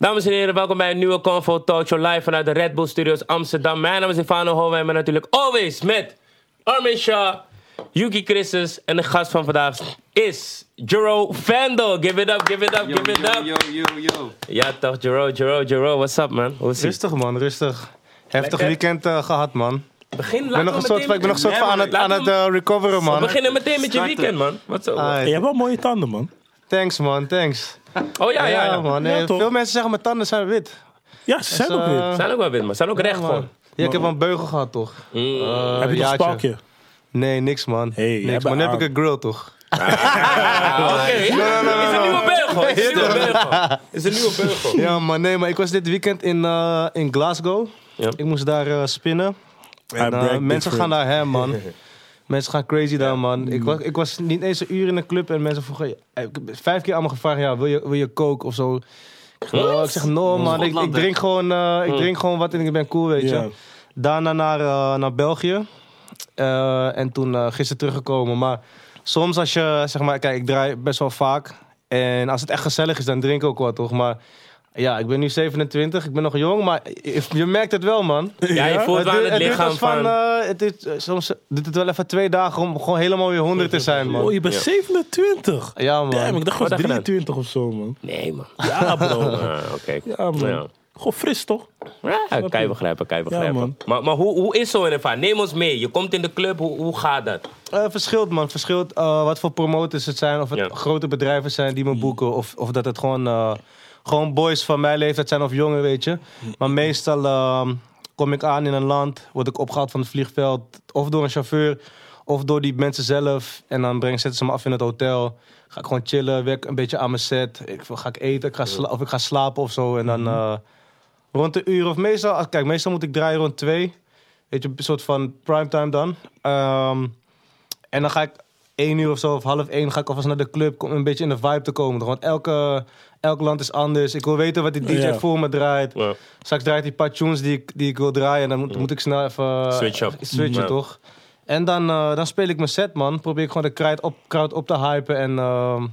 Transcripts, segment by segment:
Dames en heren, welkom bij een nieuwe Convo Talk Show live vanuit de Red Bull Studios Amsterdam. Mijn naam is Ivano Hoven en natuurlijk always met Armin Shah, Yuki Christus en de gast van vandaag is Jero Vandal. Give it up, give it up, Yo, give it yo, up. yo, yo, yo. Ja toch, Jero, Jero, Jero, what's up man? Hoe is het? Rustig man, rustig. Heftig Lekker. weekend eh, gehad man. Begin, Ik ben nog een soort van, ik ben nog een soort van aan het, aan het eh, recoveren We man. beginnen meteen met je weekend man. Wat zo? Ah, Je hebt wel mooie tanden, man. thanks man, thanks. Oh ja, ja, ja. man. Toch? veel mensen zeggen mijn tanden zijn wit. Ja, ze zijn Dus, ook eh, weer. Zijn ook wel wit man, zijn ook recht man. gewoon. Ja, ik heb wel een beugel gehad toch? Mm. Eh, Heb je nog een jaartje. spalkje? Nee, niks man. Hey, jij niks bent man. Nu heb ik een grill toch? Ah, Oké, is een nieuwe beugel. Is een nieuwe beugel. Is een nieuwe beugel. Ja man, nee, maar ik was dit weekend in, eh, in Glasgow. Ja. Ik moest daar eh, spinnen. En, I eh, mensen gaan daar hem man. Mensen gaan crazy daar, man. Ik was, ik was niet eens een uur in een club en mensen vroegen... eh, Ik heb vijf keer me gevraagd, ja, wil je, wil je coke of zo? Ik, zeg, oh, ik zeg, no man, ik, ik, drink gewoon, eh, ik drink gewoon wat en ik ben cool, weet je. Ja. Daarna naar, eh, naar België. En toen gisteren teruggekomen. Maar soms als je, zeg maar, kijk, ik draai best wel vaak. En als het echt gezellig is, dan drink ik ook wat, toch? Maar ja, ik ben nu 27, ik ben nog jong, maar je, merkt het wel, man. Ja, je voelt wel het duurt lichaam van... eh, het duurt, eh, soms duurt het wel even twee dagen om gewoon helemaal weer 100 te zijn, man. Oh, je bent Ja. 27. Ja, man. Damn, ik dacht gedaan? 23 of zo, man. Nee, man. Ja, bro. Ah, oké. Ja, man. Ja. Gewoon fris, toch? Ja, kan je begrijpen, kan je begrijpen. man. Maar, maar hoe, hoe is zo in ervaring? Neem ons mee. Je komt in de club, hoe, hoe gaat dat? Eh, verschilt, man. Verschilt eh, wat voor promoters het zijn. Of het Ja. grote bedrijven zijn die me boeken. Of, of dat het gewoon, eh, gewoon boys van mijn leeftijd zijn of jongen, weet je. Maar meestal ehm, kom ik aan in een land. Word ik opgehaald van het vliegveld. Of door een chauffeur. Of door die mensen zelf. En dan breng, zetten ze me af in het hotel. Ga ik gewoon chillen. Werk een beetje aan mijn set. Ik, ga ik eten. Ik ga of ik ga slapen of zo. En dan eh, rond een uur. Of meestal, ah, kijk, meestal moet ik draaien rond twee. Weet je, een soort van primetime dan. Ehm, en dan ga ik één uur of zo, of half één, ga ik alvast naar de club om een beetje in de vibe te komen. Want elke, elk land is anders. Ik wil weten wat die DJ Ja. voor me draait. Ja. Straks draait hij een paar tunes die ik, die ik wil draaien. En dan moet, moet ik snel even... Mm. Switch up. Switchen, toch? En dan, eh, dan speel ik mijn set, man. Probeer ik gewoon de crowd op, crowd op te hypen. En ehm,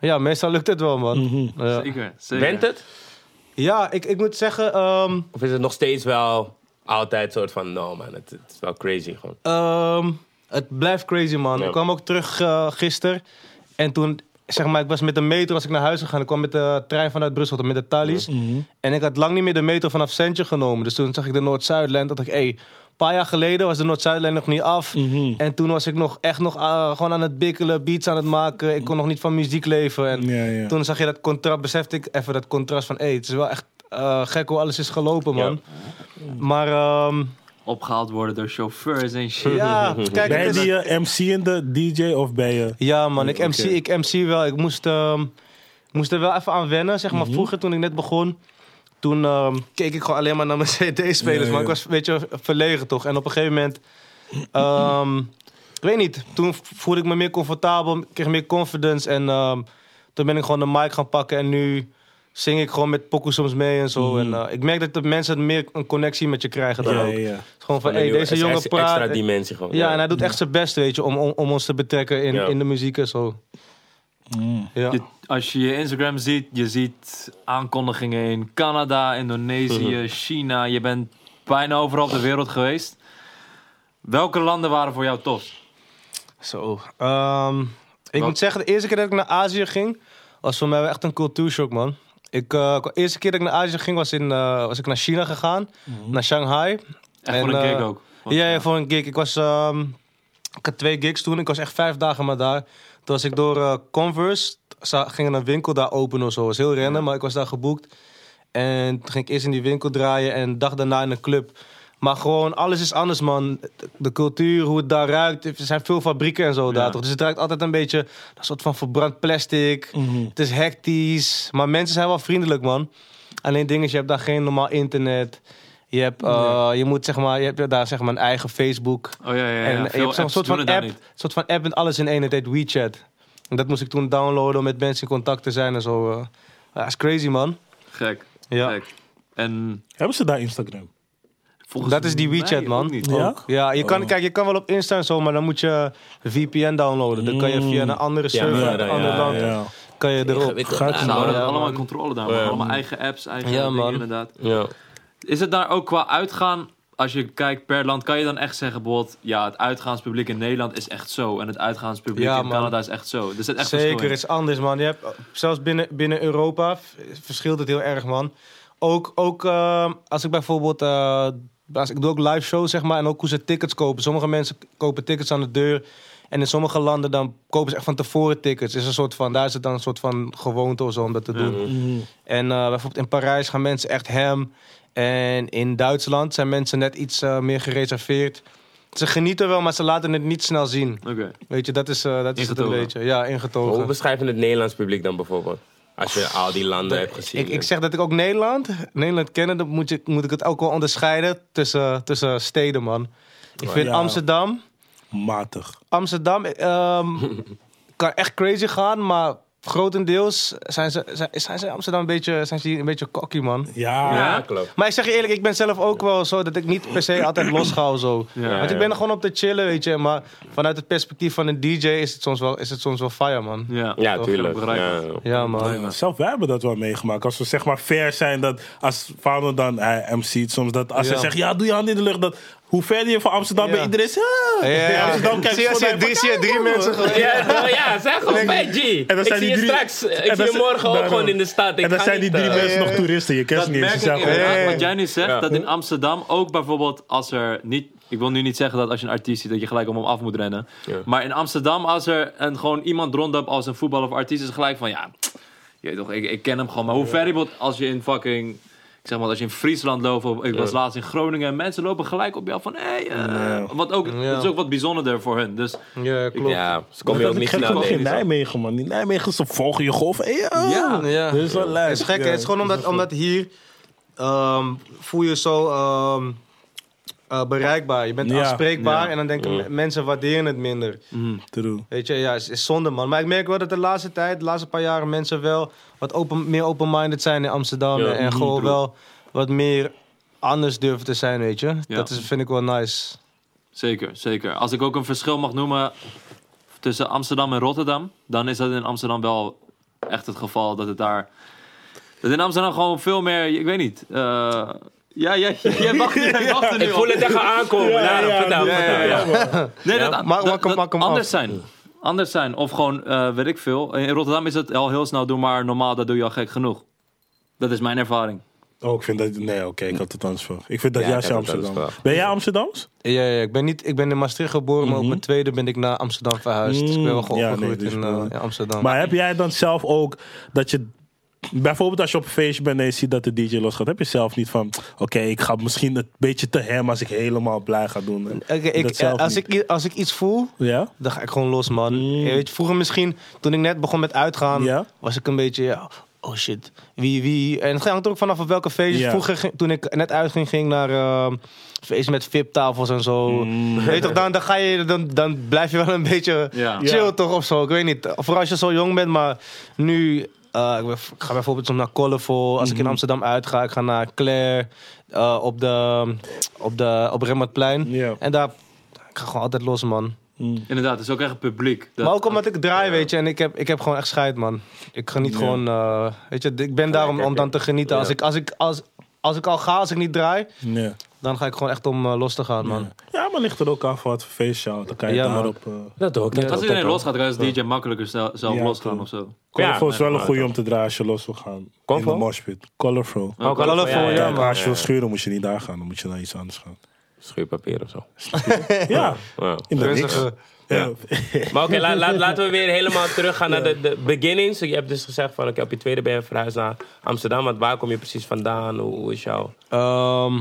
ja, meestal lukt het wel, man. Mhm. Ja. Zeker, zeker. Bent het? Ja, ik, ik moet zeggen... ehm, Of is het nog steeds wel altijd soort van... No man, het, het is wel crazy gewoon. Ehm, het blijft crazy, man. Ja. Ik kwam ook terug eh gisteren. En toen, zeg maar, ik was met de metro als ik naar huis gegaan. Ik kwam met de trein vanuit Brussel tot met de Thalys. Mhm. En ik had lang niet meer de metro vanaf Sentje genomen. Dus toen zag ik de Noord-Zuidlijn. Dat ik, hé, hey, een paar jaar geleden was de Noord-Zuidlijn nog niet af. Mhm. En toen was ik nog echt nog eh, gewoon aan het bikkelen, beats aan het maken. Ik kon nog niet van muziek leven. En Ja, ja. toen zag je dat contrast, besefte ik even dat contrast van... hé, hey, het is wel echt eh, gek hoe alles is gelopen, man. Maar ehm, Opgehaald worden door chauffeurs en shit. ja, kijk, Ben je die MC en de DJ of ben je... Ja, man, ik. MC, ik MC wel. Ik moest, ehm, moest er wel even aan wennen. Zeg maar, Mhm. vroeger toen ik net begon, toen ehm, keek ik gewoon alleen maar naar mijn CD-spelers. Ja, ja. Maar ik was een beetje verlegen toch. En op een gegeven moment, ehm, ik weet niet, toen voelde ik me meer comfortabel, kreeg meer confidence. En ehm, toen ben ik gewoon de mic gaan pakken en nu zing ik gewoon met pokoe soms mee en zo. En eh, ik merk dat de mensen meer een connectie met je krijgen dan Ja, ook. ja, ja. Het is gewoon van, hey, deze jongen praat. Extra dimensie gewoon. Ja, en hij doet echt zijn best, weet je, om, om, om ons te betrekken in, Ja. in de muziek en zo. Mm. Ja. Je- als je je Instagram ziet, je ziet aankondigingen in Canada, Indonesië. China. Je bent bijna overal op de wereld geweest. Welke landen waren voor jou tof? Zo. ehm, ik Wat? moet zeggen, de eerste keer dat ik naar Azië ging, was voor mij wel echt een cultuurshock, man. Ik, eh, de eerste keer dat ik naar Azië ging, was, in, eh, was ik naar China gegaan, naar Shanghai. Echt En, voor een eh, gig ook. Ja, ja, voor een gig. Ik, was, ehm, ik had twee gigs toen. Ik was echt vijf dagen maar daar. Toen was ik door Converse, ging een winkel daar open of zo. was heel rennen, maar ik was daar geboekt. En toen ging ik eerst in die winkel draaien en de dag daarna in een club. Maar gewoon, alles is anders, man. De cultuur, hoe het daar ruikt. Er zijn veel fabrieken en zo daar, Ja. toch? Dus het ruikt altijd een beetje een soort van verbrand plastic. Mhm. Het is hectisch. Maar mensen zijn wel vriendelijk, man. Alleen ding is, je hebt daar geen normaal internet. Je, hebt, eh, je moet zeg maar, je hebt daar zeg maar een eigen Facebook. Oh ja, ja, ja. en je Veel hebt zo'n apps soort van daar app, soort van app met alles in één. Het heet WeChat. En dat moest ik toen downloaden om met mensen in contact te zijn en zo. eh. Ja, is crazy, man. Gek. Ja. Gek. En Hebben ze daar Instagram? Volgens Dat is die WeChat, man. niet. Ja? Ook. Ja, je kan, Oh. kijk, je kan wel op Insta en zo, maar dan moet je VPN downloaden. Dan kan je via een andere Ja, server, ja, een ja, ander ja, land. ja. kan je erop. Gaat ja, allemaal controle daar, man. Allemaal eigen apps, eigen Ja, dingen man. inderdaad. Ja. Is het daar ook qua uitgaan, als je kijkt per land, kan je dan echt zeggen, bijvoorbeeld, ja, het uitgaanspubliek in Nederland is echt zo en het uitgaanspubliek Ja, in. Canada is echt zo. Er zit echt verschil Zeker, het is anders, man. Je hebt, zelfs binnen, binnen Europa verschilt het heel erg, man. Ook, ook eh, als ik bijvoorbeeld... eh, ik doe ook live shows, zeg maar, en ook hoe ze tickets kopen. Sommige mensen kopen tickets aan de deur. En in sommige landen dan kopen ze echt van tevoren tickets. Is een soort van, daar is het dan een soort van gewoonte of zo om dat te doen. Mhm. En eh, bijvoorbeeld in Parijs gaan mensen echt hem. En in Duitsland zijn mensen net iets eh, meer gereserveerd. Ze genieten wel, maar ze laten het niet snel zien. Oké. Weet je, dat is, eh, dat is het een beetje. Ja, Hoe ingetogen. beschrijven het Nederlands publiek dan bijvoorbeeld? Als je al die landen hebt gezien. Ik, ik zeg dat ik ook Nederland, Nederland kennen, dan moet, je, moet ik het ook wel onderscheiden tussen, tussen steden, man. Ik vind Ja. Amsterdam, Matig. Amsterdam ehm, kan echt crazy gaan, maar grotendeels zijn ze, zijn, zijn ze in Amsterdam een beetje, zijn ze hier een beetje cocky, man. Ja. Ja, klopt. Maar ik zeg je eerlijk, ik ben zelf ook wel zo dat ik niet per se altijd los ga of zo. Ja, Want ik ja. ben er gewoon op te chillen, weet je. Maar vanuit het perspectief van een DJ is het soms wel, is het soms wel fire, man. Ja, Ja, tuurlijk. Ja. Ja, man. Nee, maar zelf, wij hebben dat wel meegemaakt. Als we zeg maar fair zijn, dat als Fano dan hij MC't soms, dat als Ja. hij zegt, ja, doe je hand in de lucht, dat hoe verder je van Amsterdam bent, iedereen is, ja. Ja. Amsterdam kijkt Zie je, zie je drie, je zie je drie mensen man. gewoon- Ja, nou ja, zeg gewoon bij G. En dan Ik zijn zie die je drie- straks, ik en zie dan je zijn- morgen ook daarom. gewoon in de stad. Ik En dan zijn die drie eh, mensen nog toeristen, je kent ze niet. ik ja, ja. wat jij nu zegt, dat in Amsterdam ook bijvoorbeeld als er niet... Ik wil nu niet zeggen dat als je een artiest ziet dat je gelijk om hem af moet rennen. Ja. Maar in Amsterdam als er een, gewoon iemand rondloopt als een voetballer of artiest is gelijk van ja, je weet toch, ik, ik ken hem gewoon. Maar hoe ver je wordt als je in fucking... Ik zeg maar, als je in Friesland loopt, of ik was Ja. laatst in Groningen, en mensen lopen gelijk op jou van, hé, hey, eh, Ja. wat ook, Ja. dat is ook wat bijzonderder voor hun. Dus Ja, klopt. Ja, ze komen je ook niet snel in. Nijmegen, man. Die Nijmegen, ze volgen je golf. Hey, ja. Ja. Ja. Dat is wel. Het is gek, het is gewoon omdat, omdat hier ehm, voel je zo eh, bereikbaar. Je bent Ja. aanspreekbaar Ja. en dan denken Ja. mensen waarderen het minder. mm, True. Weet je, ja, is zonde, man. Maar ik merk wel dat de laatste tijd, de laatste paar jaren, mensen wel wat open, meer open-minded zijn in Amsterdam. En mhm, gewoon true. wel wat meer anders durven te zijn, weet je. Dat is, vind ik wel nice. zeker, zeker. Als ik ook een verschil mag noemen tussen Amsterdam en Rotterdam, dan is dat in Amsterdam wel echt het geval dat het daar... Dat in Amsterdam gewoon veel meer, ik weet niet... eh, ja, ja, jij wacht, jij wacht er nu Ik voel het echt aankomen. Ja, vertel, ja, ja. Nee, Ja. dat, dat- maak hem- dat anders zijn. Anders zijn. Of gewoon, eh, weet ik veel. In Rotterdam is het al heel snel, doe maar normaal, dat doe je al gek genoeg. Dat is mijn ervaring. Oh, ik vind dat... Nee, oké, ik had het anders voor. Ik vind dat Ja, juist Amsterdam. Ben jij Amsterdams? Ja, ja, ik ben, niet, ik ben in Maastricht geboren, maar op mijn tweede ben ik naar Amsterdam verhuisd. Dus ik ben wel gewoon Mhm. Ja, opgegroeid nee, dus in, eh, in Amsterdam. Maar heb jij dan zelf ook dat je... Bijvoorbeeld als je op een feestje bent en je ziet dat de DJ losgaat, heb je zelf niet van... Oké, ik ga misschien een beetje te hem als ik helemaal blij ga doen. Oké, ik, Dat zelf als, niet. ik, als ik iets voel, Ja? dan ga ik gewoon los, man. Weet je, vroeger misschien, toen ik net begon met uitgaan, Ja? was ik een beetje, ja, oh shit, wie, wie. En het hangt ook vanaf op welke feestjes. Ja. Vroeger, toen ik net uitging, ging naar ehm feesten met VIP-tafels en zo. Mm. Weet je toch, dan, dan, ga je, dan, dan blijf je wel een beetje Ja. chill Ja. toch of zo. Ik weet niet. Vooral als je zo jong bent, maar nu... eh, ik ben- ik ga bijvoorbeeld soms naar Colorful. Als ik in Mhm. Amsterdam uitga, ik ga naar Claire. eh, op de, op de op Remmertplein. En daar... Ik ga gewoon altijd los, man. Inderdaad, het is ook echt een publiek. Dat- maar ook omdat ik draai, weet je. En ik heb, ik heb gewoon echt scheid, man. Ik geniet Ja. gewoon... eh, weet je, ik ben daar om, om dan te genieten. Als, ik, als, ik, als, als ik al ga, als ik niet draai... Ja. Dan ga ik gewoon echt om eh, los te gaan, man. Ja, maar ligt er ook af wat voor feestje je houdt. Dan kan je Ja, daarop... eh Dat ook. Dat Als iedereen dat losgaat, dan kan je als DJ makkelijker zelf, zelf Ja, losgaan of zo. Colorful is wel een goede om te draaien als je los wil gaan. Colorful? In de moshpit. Colorful. Ook Colorful, ja, ja, ja, man. Maar als je wil schuren moet je niet daar gaan. Dan moet je naar iets anders gaan. Schuurpapier of zo. Ja, Ja. in de niks. Ja. Maar oké, laat, laat- laten we weer helemaal teruggaan naar de, de beginnings. Je hebt dus gezegd van, oké, op je tweede ben je verhuisd naar Amsterdam. Want waar kom je precies vandaan? Hoe, hoe is jouw... Ehm,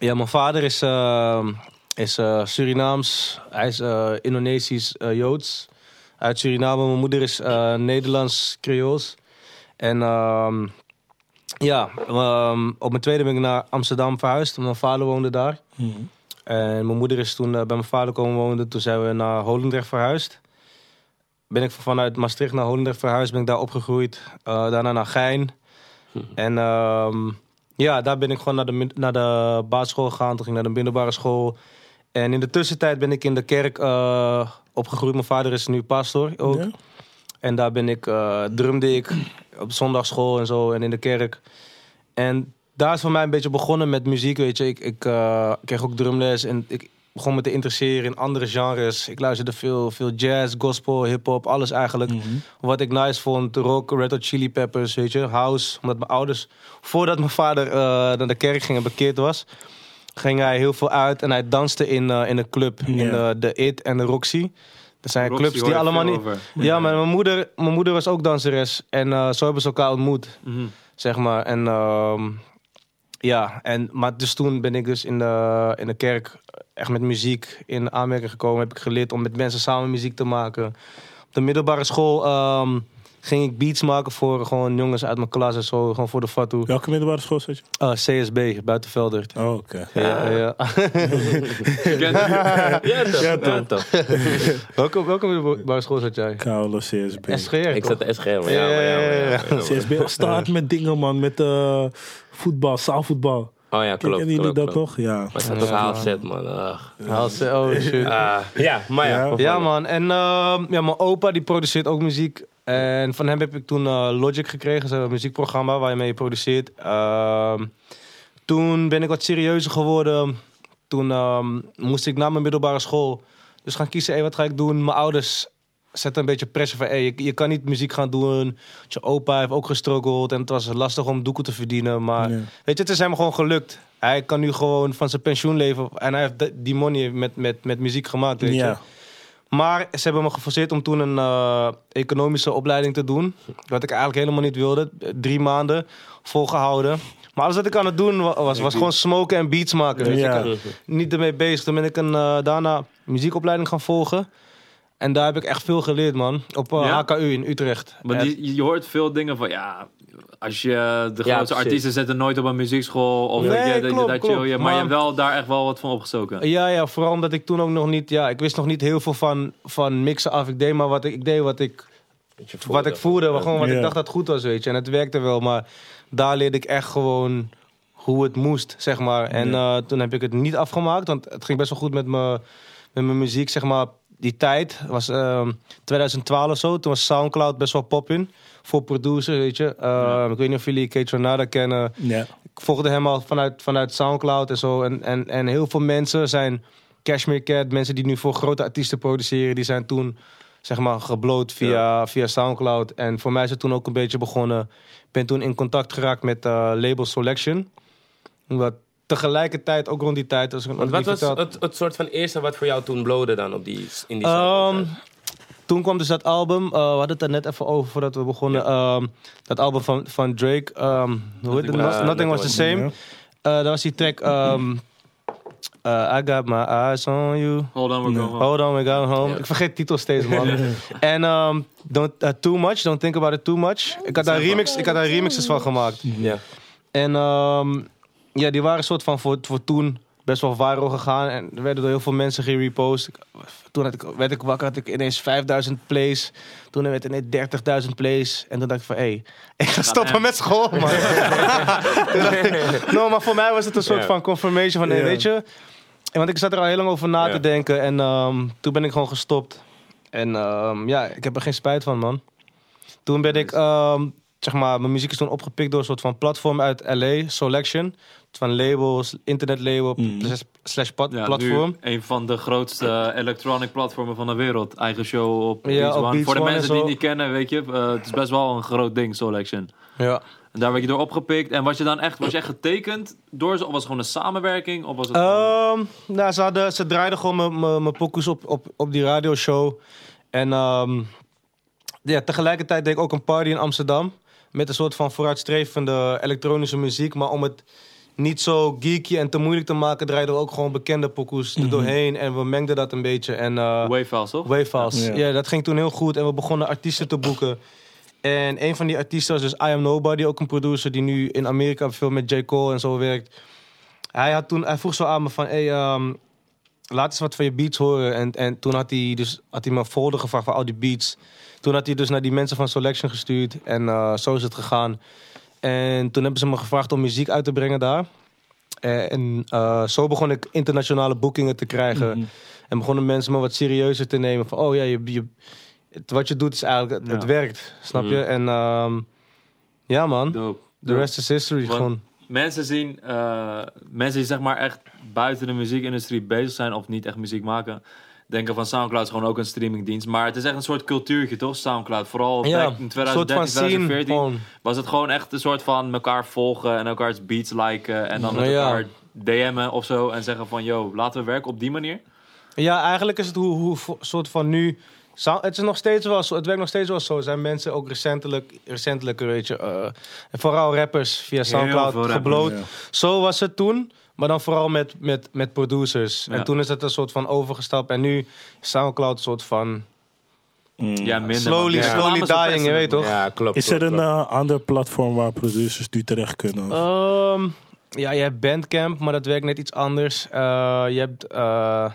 ja, mijn vader is, ehm, is eh, Surinaams. Hij is eh, Indonesisch eh, Joods. Uit Suriname. Mijn moeder is Nederlands Creools. En ehm, ja, ehm, op mijn tweede ben ik naar Amsterdam verhuisd. Mijn vader woonde daar. Mhm. En mijn moeder is toen bij mijn vader komen wonen. Toen zijn we naar Holendrecht verhuisd. Ben ik vanuit Maastricht naar Holendrecht verhuisd. Ben ik daar opgegroeid. Daarna naar Gein. En ehm, ja, daar ben ik gewoon naar de, naar de basisschool gegaan. Toen ging ik naar de middelbare school. En in de tussentijd ben ik in de kerk eh, opgegroeid. Mijn vader is nu pastor ook. Ja? En daar ben ik, eh, drumde ik op zondagschool en zo en in de kerk. En daar is voor mij een beetje begonnen met muziek, weet je. Ik, ik eh, kreeg ook drumles en ik begon me te interesseren in andere genres. Ik luisterde veel, veel jazz, gospel, hip-hop, alles eigenlijk. Wat ik nice vond, rock, Red Hot Chili Peppers, weet je, house. Omdat mijn ouders, voordat mijn vader eh, naar de kerk ging en bekeerd was, ging hij heel veel uit en hij danste in, eh, in een club, in Ja. de, de IT en de Roxy. Dat zijn Roxy clubs die allemaal niet. over. Ja, maar mijn moeder, mijn moeder was ook danseres en eh, zo hebben ze elkaar ontmoet Mhm. zeg maar. En ehm, ja, en, maar dus toen ben ik dus in de, in de kerk echt met muziek in aanmerking gekomen. Heb ik geleerd om met mensen samen muziek te maken. Op de middelbare school ehm, ging ik beats maken voor gewoon jongens uit mijn klas en zo. Gewoon voor de fatu. Welke middelbare school zat je? Uh, CSB, Buitenveldert. Oh, oké. Ja, ja. Kent- Ja, toch? Ja, Ja, toch? welke, welke middelbare school zat jij? Koude CSB. SGR, Ik zat de SGR, maar ja, maar ja, maar ja, maar ja. CSB start met dingen, man. Met eh, voetbal, zaalvoetbal. Oh ja, klopt. Kennen jullie klopt, dat klopt. toch? Ja. Maar het staat toch half zet, man. Haal- Oh shit. Ah, ja, maar ja. Ja, man. En ehm, ja, mijn opa die produceert ook muziek. En van hem heb ik toen eh, Logic gekregen, zo'n muziekprogramma waar je mee produceert. Ehm, toen ben ik wat serieuzer geworden. Toen ehm, moest ik na mijn middelbare school dus gaan kiezen, hey, wat ga ik doen? Mijn ouders zetten een beetje pressure van, hey, je, je kan niet muziek gaan doen. Je opa heeft ook gestruggeld en het was lastig om doeken te verdienen. Maar Ja. weet je, het is hem gewoon gelukt. Hij kan nu gewoon van zijn pensioen leven en hij heeft die money met, met, met muziek gemaakt, weet je. Maar ze hebben me geforceerd om toen een eh, economische opleiding te doen. Wat ik eigenlijk helemaal niet wilde. Drie maanden volgehouden. Maar alles wat ik aan het doen wa- was, was gewoon smoken en beats maken. Weet. Ja. Niet ermee bezig. Toen ben ik een, eh, daarna muziekopleiding gaan volgen. En daar heb ik echt veel geleerd, man. Op eh, Ja? HKU in Utrecht. Maar En- die, je hoort veel dingen van, ja, als je de Ja, grootste artiesten zetten nooit op een muziekschool. Of Nee, je, klopt, dat klopt. je, ja, maar, Maar- je hebt wel daar echt wel wat van opgestoken. Ja, ja, vooral omdat ik toen ook nog niet... Ja, ik wist nog niet heel veel van, van mixen af. Ik deed maar wat ik, ik deed wat ik wat ik voelde, gewoon wat Ja. ik dacht dat goed was, weet je. En het werkte wel, maar daar leerde ik echt gewoon hoe het moest, zeg maar. En eh, toen heb ik het niet afgemaakt, want het ging best wel goed met, me, met mijn muziek, zeg maar. Die tijd was ehm 2012 of zo, toen was Soundcloud best wel poppin voor producers, weet je. Ehm, Ik weet niet of jullie Kate Renata kennen. Ja. Ik volgde hem al vanuit, vanuit Soundcloud en zo. En, en, en heel veel mensen zijn Cashmere Cat, mensen die nu voor grote artiesten produceren, die zijn toen zeg maar gebloot via, via Soundcloud. En voor mij is het toen ook een beetje begonnen. Ik ben toen in contact geraakt met eh, label Selection. Wat tegelijkertijd, ook rond die tijd, als ik wat was het, het soort van eerste wat voor jou toen blode dan op die, in die Ehm, toen kwam dus dat album, eh, we hadden het er net even over voordat we begonnen. Ehm, dat album van, van Drake, ehm, hoe heet het? Was- Nothing, Nothing Was the Same. Eh, dat was die track, ehm, eh, I Got My Eyes On You. Hold on, we're going home. Hold on, we go home. Ik vergeet titels steeds, man. en ehm, don't, uh, Too Much, Don't Think About It Too Much. Ik had daar, remix, ik had daar remixes van gemaakt. Ja. En ehm, ja, die waren soort van voor, voor toen best wel viral gegaan. En er werden door heel veel mensen gerepost. Toen had ik, werd ik wakker, had ik ineens 5000 plays. Toen werd het ineens 30.000 plays. En toen dacht ik van, hé, hey, ik ga stoppen met school, man. Toen dacht ik- no, maar voor mij was het een soort van confirmation van, Ja. weet je... En want ik zat er al heel lang over na te denken. En ehm, toen ben ik gewoon gestopt. En ehm, ja, ik heb er geen spijt van, man. Toen ben ik, ehm, zeg maar, mijn muziek is toen opgepikt door een soort van platform uit LA, Selection. Van labels, internetlabel, Mm. slash, Ja, platform. nu een van de grootste electronic platformen van de wereld. Eigen show op Ja, Beats op One. Beats Voor de One mensen die het niet kennen, weet je, eh, het is best wel een groot ding, Selection. Ja. En daar werd je door opgepikt. En was je dan echt, was je echt getekend door ze? Of was het gewoon een samenwerking? Of was het gewoon- Ehm, nou, ze, hadden, ze draaiden gewoon mijn- mijn mijn pokus op, op, op die radioshow. En ehm, ja, tegelijkertijd deed ik ook een party in Amsterdam. Met een soort van vooruitstrevende elektronische muziek. Maar om het niet zo geeky en te moeilijk te maken, draaiden we ook gewoon bekende pokus er doorheen. En we mengden dat een beetje. En, eh, Wavefiles, toch? Wavefiles. Ja. Ja. dat ging toen heel goed. En we begonnen artiesten te boeken. En een van die artiesten was dus I Am Nobody, ook een producer die nu in Amerika veel met J. Cole en zo werkt. Hij, had toen, hij vroeg zo aan me van, hey, ehm, laat eens wat van je beats horen. En, en toen had hij, dus, had hij me een folder gevraagd van al die beats. Toen had hij dus naar die mensen van Selection gestuurd. En eh, zo is het gegaan. En toen hebben ze me gevraagd om muziek uit te brengen daar. En eh, zo begon ik internationale boekingen te krijgen. En begonnen mensen me wat serieuzer te nemen. Van, oh ja, je, je, het- wat je doet is eigenlijk, het, Ja. werkt, snap je? Mhm. En ehm, ja man, Dope. the rest is history Want- gewoon. Mensen zien, eh, mensen die zeg maar echt buiten de muziekindustrie bezig zijn of niet echt muziek maken, denken van Soundcloud is gewoon ook een streamingdienst. Maar het is echt een soort cultuurtje, toch? Soundcloud. Vooral Ja, in een soort van 2013, scene 2014 gewoon. was het gewoon echt een soort van elkaar volgen en elkaars beats liken en dan met Ja. elkaar DM'en of zo en zeggen van yo, laten we werken op die manier. Ja, eigenlijk is het hoe, hoe soort van nu. Het is nog steeds wel zo. Het werkt nog steeds wel zo. Er zijn mensen ook recentelijk, recentelijk weet je, eh, vooral rappers via Soundcloud gebloot. ja. Zo was het toen, maar dan vooral met, met, met producers. Ja. En toen is het een soort van overgestapt. En nu is Soundcloud een soort van Mm. Ja, minder. slowly. Ja. slowly dying, je weet toch? Ja, klopt. Is klopt, er een eh, ander platform waar producers nu terecht kunnen? Ehm, ja, je hebt Bandcamp, maar dat werkt net iets anders. Eh, je hebt... eh,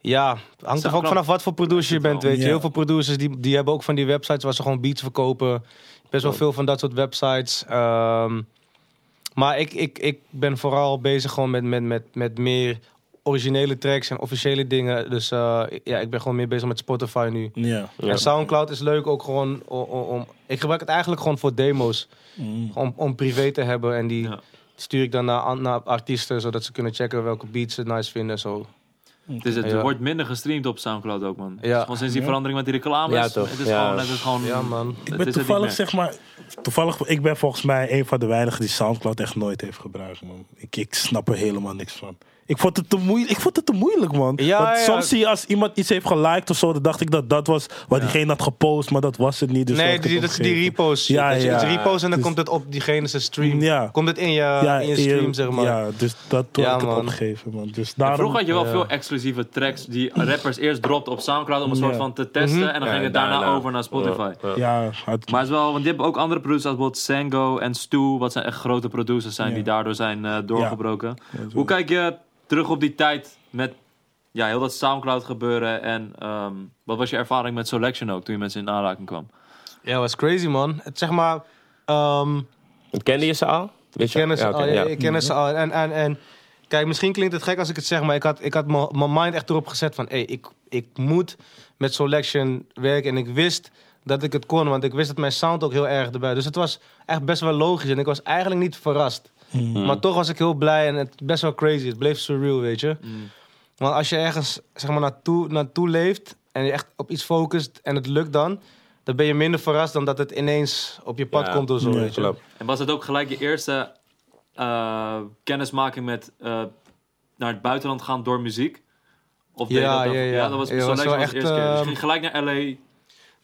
ja, hangt er ook vanaf wat voor producer je bent, weet je. Ja. Heel veel producers die, die hebben ook van die websites waar ze gewoon beats verkopen. Best wel veel van dat soort websites. Ehm, maar ik, ik, ik ben vooral bezig gewoon met, met, met, met meer originele tracks en officiële dingen. Dus eh, ja, ik ben gewoon meer bezig met Spotify nu. Ja. Ja. En Soundcloud is leuk ook gewoon om, om, Ik gebruik het eigenlijk gewoon voor demo's. Mm. Om, om privé te hebben. En die Ja. stuur ik dan naar, naar artiesten, zodat ze kunnen checken welke beats ze nice vinden. Zo. Het, is, het Ja. wordt minder gestreamd op Soundcloud ook, man. Ja. Gewoon sinds die Ja. verandering met die reclames. Ja, toch. Het is Ja. gewoon... Het is gewoon Ja, man. het Ik ben toevallig, zeg maar... Toevallig, ik ben volgens mij een van de weinigen die Soundcloud echt nooit heeft gebruikt, man. Ik, ik snap er helemaal niks van. Ik vond het te moeilijk, ik vond het te moeilijk man. Ja, Want ja. soms zie je als iemand iets heeft geliked of zo, dan dacht ik dat dat was wat diegene had gepost, maar dat was het niet. Dus nee, die, dat is die repost. Ja, dat je ja. repost en dan Dus- komt het op diegene zijn stream. Ja. Komt het in je, in je stream, zeg maar. Ja, dus dat toen ik het man. opgegeven, man. Dus daarom... vroeger had je wel Ja. veel exclusieve tracks die rappers eerst dropten op Soundcloud om een soort Ja. van te testen. Mhm. En dan Ja, ging het daarna over naar Spotify. Ja, ja. Ja, het- Maar het is wel, want die hebben ook andere producers als bijvoorbeeld Sango en Stu, wat zijn echt grote producers zijn Ja. die daardoor zijn eh, doorgebroken. Hoe kijk je terug op die tijd met ja, heel dat Soundcloud gebeuren en ehm, wat was je ervaring met Selection ook toen je met ze in aanraking kwam? Ja, was crazy, man. Het zeg maar... ehm, Kende je ze al? Weet ik ken ze Ja, al. Ja, ja. Ik ken ze al. En, en, en kijk, misschien klinkt het gek als ik het zeg, maar ik had, ik had mijn mijn mind echt erop gezet van... Hey, ik, ik moet met Selection werken. En ik wist dat ik het kon, want ik wist dat mijn sound ook heel erg erbij. Dus het was echt best wel logisch. En ik was eigenlijk niet verrast. Mm. Maar toch was ik heel blij en het best wel crazy. Het bleef surreal, weet je. Want als je ergens zeg maar, naartoe, naartoe leeft en je echt op iets focust en het lukt dan... dan ben je minder verrast dan dat het ineens op je pad Ja. komt of zo, Ja, weet je. En was het ook gelijk je eerste eh, kennismaking met eh, naar het buitenland gaan door muziek? Of Ja, dat, ja, ja. dat was, Ja, was wel echt, eerste keer. Dus je ehm, ging gelijk naar LA.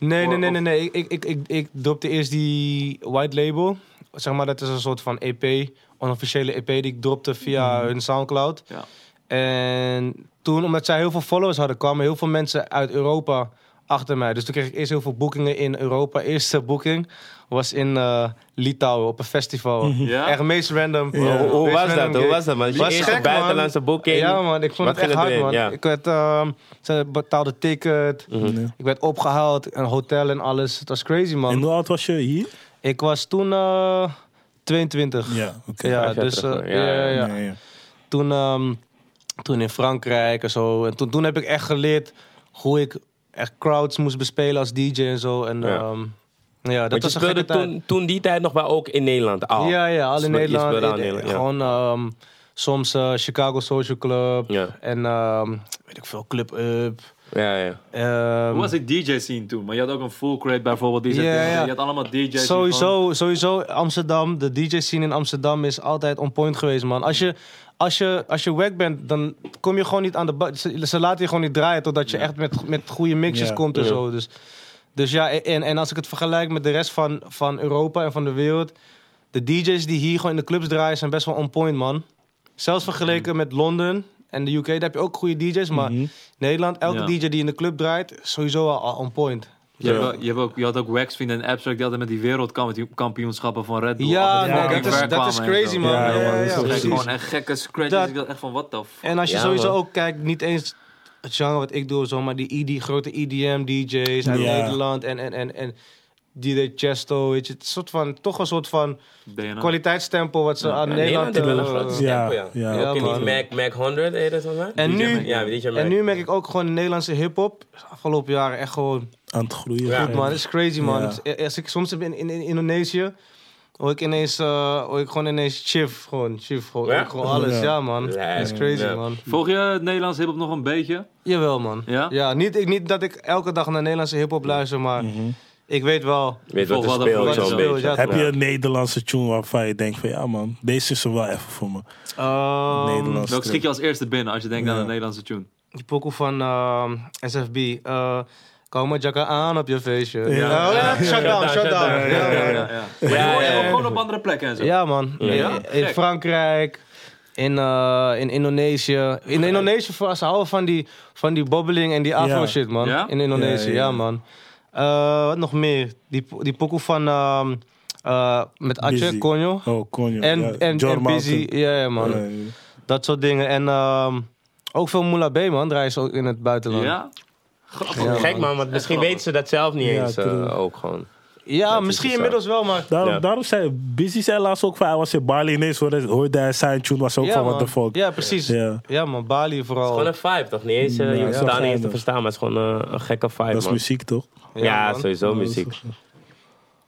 Nee, nee, nee, nee, nee. Ik, ik, ik, ik dropte eerst die white label. Zeg maar, dat is een soort van EP, onofficiële EP die ik dropte via hun Soundcloud. Ja. En toen, omdat zij heel veel followers hadden, kwamen heel veel mensen uit Europa achter mij. Dus toen kreeg ik eerst heel veel boekingen in Europa. Eerste boeking was in eh, Litouwen op een festival. Ja? Echt meest random. Ja. Hoe, hoe meest was dat? Hoe was dat, man? Je Was eerste gek, buitenlandse boeking. Ja, man. Ik vond Wat het echt hard, erin? man. Ja. Ik werd, ehm, ze betaalde ticket. Mhm. Ik werd opgehaald, een hotel en alles. Het was crazy, man. En hoe oud was je hier? Ik was toen eh 22. Ja, oké. Ja, dus terug, eh, ja, ja, ja, ja. Ja, ja. Toen, ehm, toen in Frankrijk en zo. En toen, toen heb ik echt geleerd hoe ik echt crowds moest bespelen als DJ en zo. En Ja. Ja, dat Want je was een gekke speelde tijd. toen, toen die tijd nog wel ook in Nederland al. Ja, ja, al in Nederland. in ja. Gewoon ehm, soms eh, Chicago Social Club. Ja. En ehm, weet ik veel, Club Up. Ja, ja. Ehm, Hoe was die DJ-scene toen? Maar je had ook een full crate bijvoorbeeld. Die. Je had allemaal DJ's. Sowieso, sowieso Amsterdam, de DJ-scene in Amsterdam is altijd on point geweest, man. Als je, als je, als je wack bent, dan kom je gewoon niet aan de. Ze, ze laten je gewoon niet draaien totdat je Ja. echt met, met goede mixes Ja. komt en Ja. zo. Dus, dus ja, en, en als ik het vergelijk met de rest van, van Europa en van de wereld, de DJ's die hier gewoon in de clubs draaien zijn best wel on point, man. Zelfs vergeleken met Londen en de UK, daar heb je ook goede DJ's, maar Mhm. Nederland, elke Ja. DJ die in de club draait, sowieso al, on point. Je, hebt, wel- je, hebt ook, je had ook Waxfiend en Abstract die altijd met die wereldkampioenschappen van Red Bull. Ja, nee, dat is- dat is kwamen en crazy, man. Ja, Ja, man, ja, dat is ja, gewoon echt gekke scratches. Dat- Ik dacht echt van, what the fuck. En als je Ja, sowieso man. ook kijkt, niet eens het genre wat ik doe, of zo, maar die ED, grote EDM DJ's uit Ja. Nederland en, en, en, en DJ Chesto, weet je. Het is een soort van, toch een soort van DNA. kwaliteitsstempel wat ze Ja, aan Ja, Nederland... heeft wel een eh, grote Ja, stempel, ja. ja. Ja, Ook in die man. Mac, Mac 100, heet dat zo? En DJ nu, Mac. Ja, DJ Mac. en nu merk ik ook gewoon de Nederlandse hip-hop. Afgelopen jaren echt gewoon Aan het groeien. Ja. goed, man. Het is crazy, man. Als ik soms in, in, in Indonesië, hoor ik ineens, hoor ik gewoon ineens chief, gewoon chief, gewoon, Ja? alles. Ja. Ja, man. Ja, Het is crazy, ja. man. Volg je het Nederlands hip-hop nog een beetje? Jawel, man. Ja? Ja, niet, ik, niet dat ik elke dag naar Nederlandse hip-hop luister, maar ik weet wel. Weet wat er Volg wat er speelt, is. beetje. Ja, Heb je een Nederlandse tune waarvan je denkt van ja man, deze is er wel even voor me. Ehm, Nederlands. Welke schiet je als eerste binnen als je denkt Ja. aan een Nederlandse tune? Die pokoe van ehm, SFB. eh Kom maar jacka aan op je feestje. Ja, Ja. Oh, ja, shut down, shut down. Ja, Ja, ja, hoor je ja, ook ja. gewoon op andere plekken en zo. Ja, man. Ja? In, in. Frankrijk, in, eh, in Indonesië. In Indonesië, voor- ze houden van die, van die bobbeling en die afro Ja. shit, man. Ja? In Indonesië, Ja, ja, ja. man. Eh, wat nog meer? Die, die pokoe van... ehm, eh, met Atje. Conjo. Oh, Conjo. En, ja. en, Busy. Ja, ja, man. Ja, ja. Dat soort dingen. En ehm, ook veel Moula B, man. Draaien ze ook in het buitenland. Ja? Grappig. Gek man, want misschien grappig. weten ze dat zelf niet Ja, eens eh, ook gewoon. Ja, is misschien bizar. inmiddels wel, maar... Daarom, Ja. daarom zei Busy zei laatst ook van hij was in Bali ineens hoorde, hoorde hij zijn tune was ook ja, van what the fuck. Ja, precies. Ja, Ja. man. Bali vooral. Het is gewoon een vibe, toch? Niet eens, eh, Ja, je hoeft zo het daar niet eens te verstaan, maar het is gewoon eh, een gekke vibe, Dat is man. muziek toch? Ja, man. sowieso muziek.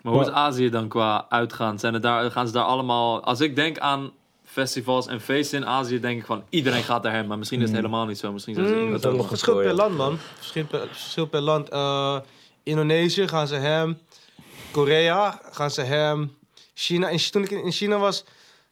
Maar hoe is Azië dan qua uitgaan? Zijn het daar, gaan ze daar allemaal... Als ik denk aan festivals en feesten in Azië, denk ik van iedereen gaat daarheen. Maar misschien is het helemaal niet zo. Misschien zijn ze Mm, in dat ook nog verschil per land, man. Verschil per, verschil per land. Eh, Indonesië gaan ze hem. Korea gaan ze hem. China. En toen ik in in China was,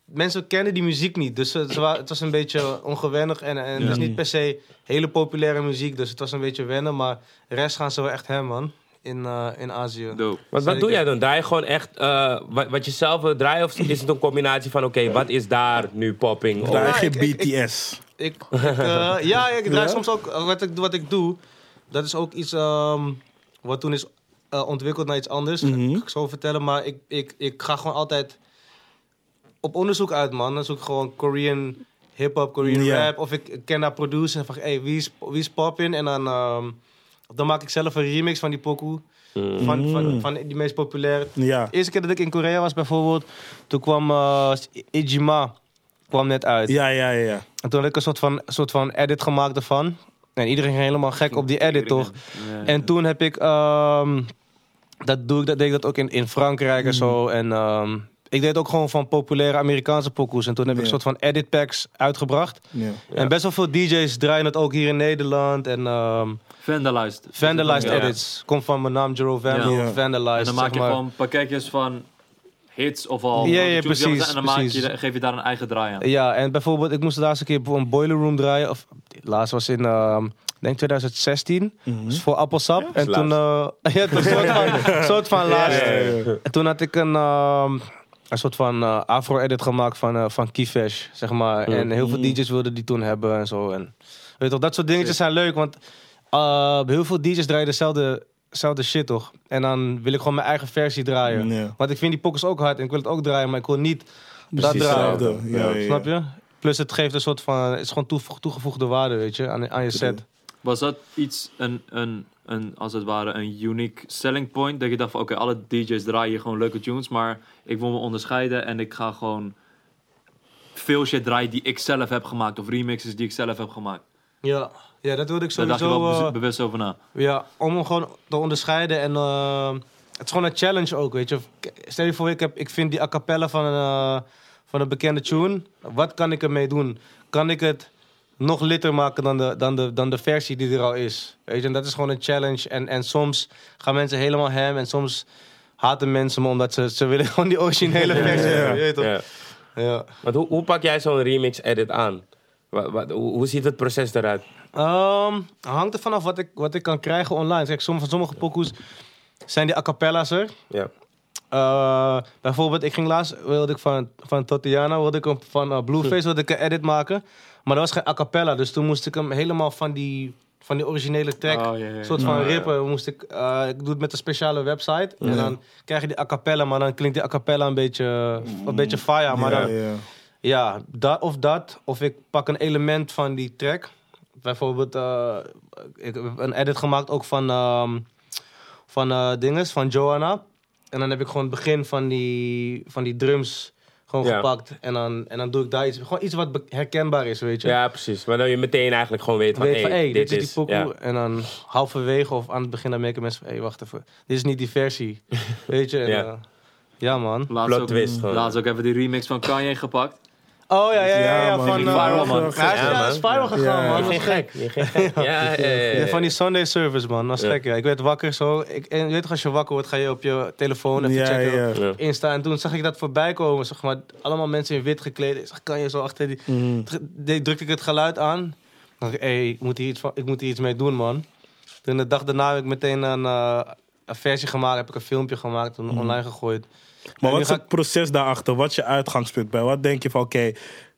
mensen kenden die muziek niet. Dus het, het was een beetje ongewennig. En, en het is niet per se hele populaire muziek. Dus het was een beetje wennen. Maar de rest gaan ze wel echt hem, man. In, eh, in Azië. Dope. Wat, doe jij dan? Draai je gewoon echt eh, wat, wat je zelf wil draaien? Of is het een combinatie van, oké, wat is daar nu popping? Of- Draai Ja, je ik- ik- BTS. Ik, ik, eh, ja, ik draai Ja? soms ook. Wat ik, wat ik doe, dat is ook iets ehm, wat toen is eh, ontwikkeld naar iets anders. Mhm. Ik zo vertellen. Maar ik, ik, ik ga gewoon altijd op onderzoek uit, man. Dan zoek ik gewoon Korean hip-hop, Korean rap. Of ik, ik ken daar producers en van, hey, wie is, wie is poppin? En dan, ehm, dan maak ik zelf een remix van die pokoe. Van, van, Mm. van die meest populaire. Ja. De eerste keer dat ik in Korea was bijvoorbeeld, toen kwam eh Ijima kwam net uit. Ja, ja, ja. ja. En toen had ik een soort van, soort van edit gemaakt ervan. En iedereen ging helemaal gek op die edit, toch? Ja. En toen heb ik... ehm, dat, doe ik, dat deed ik dat ook in, in Frankrijk en zo. En ehm, ik deed ook gewoon van populaire Amerikaanse pokoes. En toen heb ik Ja. een soort van edit packs uitgebracht. ja. En best wel veel DJ's draaien het ook hier in Nederland. En ehm Vandalized. Vandalized Ja. edits. Komt van mijn naam, Jero Vandal. Ja. Vandalized, En dan maak zeg je maar. gewoon pakketjes van hits of al. Ja, ja, precies, En dan maak je, geef je daar een eigen draai aan. Ja, en bijvoorbeeld, ik moest de laatste keer een Boiler Room draaien. Of, laatst was in, ehm, ik denk 2016. Mhm. Dus voor Appelsap. en is toen, eh ja, het was een soort van, soort van laatst. ja, ja. En toen had ik een, ehm, een soort van eh, afro-edit gemaakt van, eh van Keyfash, zeg maar. En heel veel DJ's wilden die toen hebben en zo. En, weet je toch, dat soort dingetjes zijn leuk, want eh, heel veel DJ's draaien dezelfde, dezelfde shit, toch? En dan wil ik gewoon mijn eigen versie draaien. Want ik vind die pokkers ook hard en ik wil het ook draaien, maar ik wil niet dat draaien. Ja, ja, ja. Snap je? Plus het geeft een soort van, het is gewoon toegevoegde waarde, weet je, aan, aan je set. Was dat iets, een, een, een, als het ware, een unique selling point? Dat je dacht van, oké, alle DJ's draaien hier gewoon leuke tunes, maar ik wil me onderscheiden en ik ga gewoon veel shit draaien die ik zelf heb gemaakt, of remixes die ik zelf heb gemaakt. Ja, ja dat wilde ik Daar dacht je sowieso. wel eh, be- bewust over na. Ja, om hem gewoon te onderscheiden. En eh, het is gewoon een challenge ook, weet je. Stel je voor, ik, heb, ik vind die a cappella van een, eh, van een bekende tune. Wat kan ik ermee doen? Kan ik het nog litter maken dan de, dan de, dan de versie die er al is? Weet je, en dat is gewoon een challenge. En, en soms gaan mensen helemaal hem. En soms haten mensen me omdat ze, ze willen gewoon die originele versie. ja. hebben, je weet toch? Ja. Ja. Want hoe, hoe pak jij zo'n remix-edit aan? Wat, wat, hoe, ziet het proces eruit? Ehm, hangt er vanaf wat ik, wat ik kan krijgen online. Kijk, sommige, van sommige pokoes zijn die a cappella's er. Ja. Eh, bijvoorbeeld, ik ging laatst, wilde ik van, van Tatiana, wilde ik van eh, Blueface wilde ik een edit maken. Maar dat was geen a cappella, dus toen moest ik hem helemaal van die, van die originele track, Oh, soort van rippen, moest ik, eh, ik doe het met een speciale website. En dan krijg je die a cappella, maar dan klinkt die a cappella een beetje, een beetje fire. Maar Ja, dan, ja. ja, dat, of dat, of ik pak een element van die track. Bijvoorbeeld, eh, ik heb een edit gemaakt ook van, ehm van eh dinges, van Joanna. En dan heb ik gewoon het begin van die, van die drums gewoon Ja. gepakt. En dan, en dan doe ik daar iets, gewoon iets wat herkenbaar is, weet je. Ja, precies. Waardoor je meteen eigenlijk gewoon weet van, weet van, hey, hey, dit, dit is die pokoe. ja. En dan halverwege of aan het begin dan merken mensen van, hé, hey, wacht even. Dit is niet die versie. weet je? En, Ja. ja. ja, man. Laatst Plot ook, twist laatst ook even die remix van Kanye gepakt. Oh, ja, ja, ja. ja, man, van, die viral, man. Hij is, ja, Ja, hij is man. viral gegaan, Ja, man. Die was gek. Die gek. Ja, ja, ja, ja. Ja, van die Sunday service, man. Dat is Ja. gek, ja. Ik werd wakker zo. Ik, en je weet toch, als je wakker wordt, ga je op je telefoon even Ja, checken. Insta. En toen zag ik dat voorbij komen. Zeg maar, allemaal mensen in wit gekleed. Ik zag, kan je zo achter die... Mhm. Toen drukte ik het geluid aan. dacht ik, hé, ik, moet hier iets van- ik moet hier iets mee doen, man. Toen de dag daarna heb ik meteen een, eh, een versie gemaakt. Heb ik een filmpje gemaakt en online gegooid. Maar wat is het proces daarachter? Wat is je uitgangspunt bij? Wat denk je van, oké,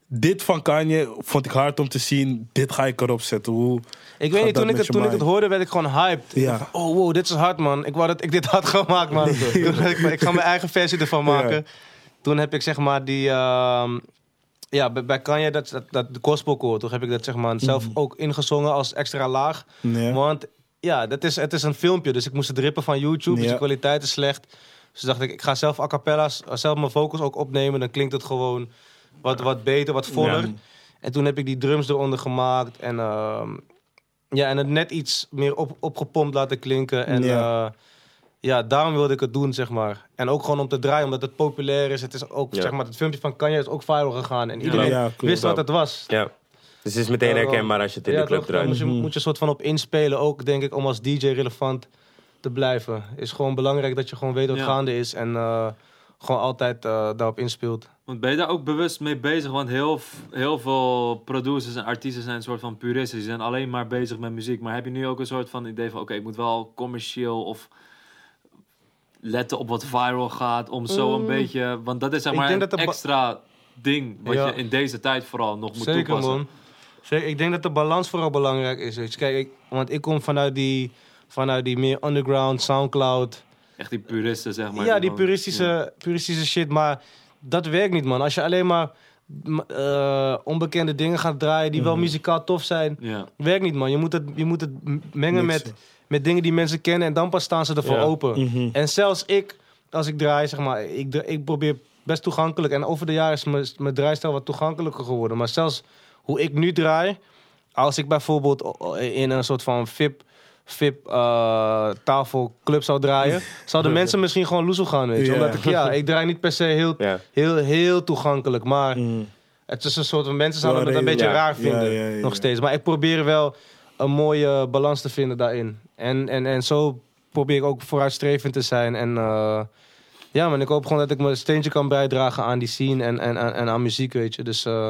dit van Kanye vond ik hard om te zien. Dit ga ik erop zetten. Hoe... Ik weet niet, toen, ik het, toen ik het hoorde, werd ik gewoon hyped. Ja. Van, oh wow, dit is hard, man. Ik wou dat ik dit had gemaakt, man. Toen ik, ik ga mijn eigen versie ervan maken. Toen heb ik zeg maar die... ehm, ja, bij, Kanye, dat, dat, dat de gospelkoor. Toen heb ik dat zeg maar zelf ook ingezongen als extra laag. Want ja, dat is, het is een filmpje, dus ik moest het rippen van YouTube. Dus de kwaliteit is slecht. Dus dacht ik, ik ga zelf a cappella's, zelf mijn vocals ook opnemen. Dan klinkt het gewoon wat, wat beter, wat voller. Ja. En toen heb ik die drums eronder gemaakt. En, ehm, ja, en het net iets meer op, opgepompt laten klinken. En Ja. ja. ja, daarom wilde ik het doen, zeg maar. En ook gewoon om te draaien, omdat het populair is. Het is ook, Ja. zeg maar, het filmpje van Kanye is ook viral gegaan. En iedereen Ja, klopt. wist wat het was. Ja. Dus het is meteen herkenbaar als je het in Ja, de club draait. moet je, moet je soort van op inspelen. Ook, denk ik, om als DJ relevant te blijven. Is gewoon belangrijk dat je gewoon weet wat Ja. gaande is. En eh, gewoon altijd eh, daarop inspeelt. Want ben je daar ook bewust mee bezig? Want heel, heel veel producers en artiesten zijn een soort van puristen. Die zijn alleen maar bezig met muziek. Maar heb je nu ook een soort van idee van... Oké, ik moet wel commercieel of letten op wat viral gaat. Om zo een Mm. beetje... Want dat is zeg maar een extra ding. Wat Ja. je in deze tijd vooral nog moet Zeker, toepassen. man. Zeker, ik denk dat de balans vooral belangrijk is. Weet je. Kijk, ik, want ik kom vanuit die, vanuit die meer underground, Soundcloud. Echt die puristen, zeg maar. ja, die gewoon- puristische, ja. puristische shit. Maar dat werkt niet, man. Als je alleen maar eh, onbekende dingen gaat draaien die Mhm. wel muzikaal tof zijn, Ja. werkt niet, man. Je moet het, je moet het mengen Mixen. met, met dingen die mensen kennen en dan pas staan ze ervoor Ja. open. Mhm. En zelfs ik, als ik draai, zeg maar, ik, ik probeer best toegankelijk. En over de jaren is mijn, mijn draaistijl wat toegankelijker geworden. Maar zelfs hoe ik nu draai, als ik bijvoorbeeld in een soort van VIP, VIP eh, tafelclub zou draaien, zouden mensen misschien gewoon loezel gaan, weet je. Omdat ik, ja, ik draai niet per se heel, heel, heel toegankelijk, maar Mhm. het is een soort van mensen zouden het een beetje raar vinden, nog steeds. Maar ik probeer wel een mooie balans te vinden daarin. En, en, en zo probeer ik ook vooruitstrevend te zijn. En eh, ja, man, ik hoop gewoon dat ik mijn steentje kan bijdragen aan die scene en, en, en, en aan muziek, weet je. Dus eh,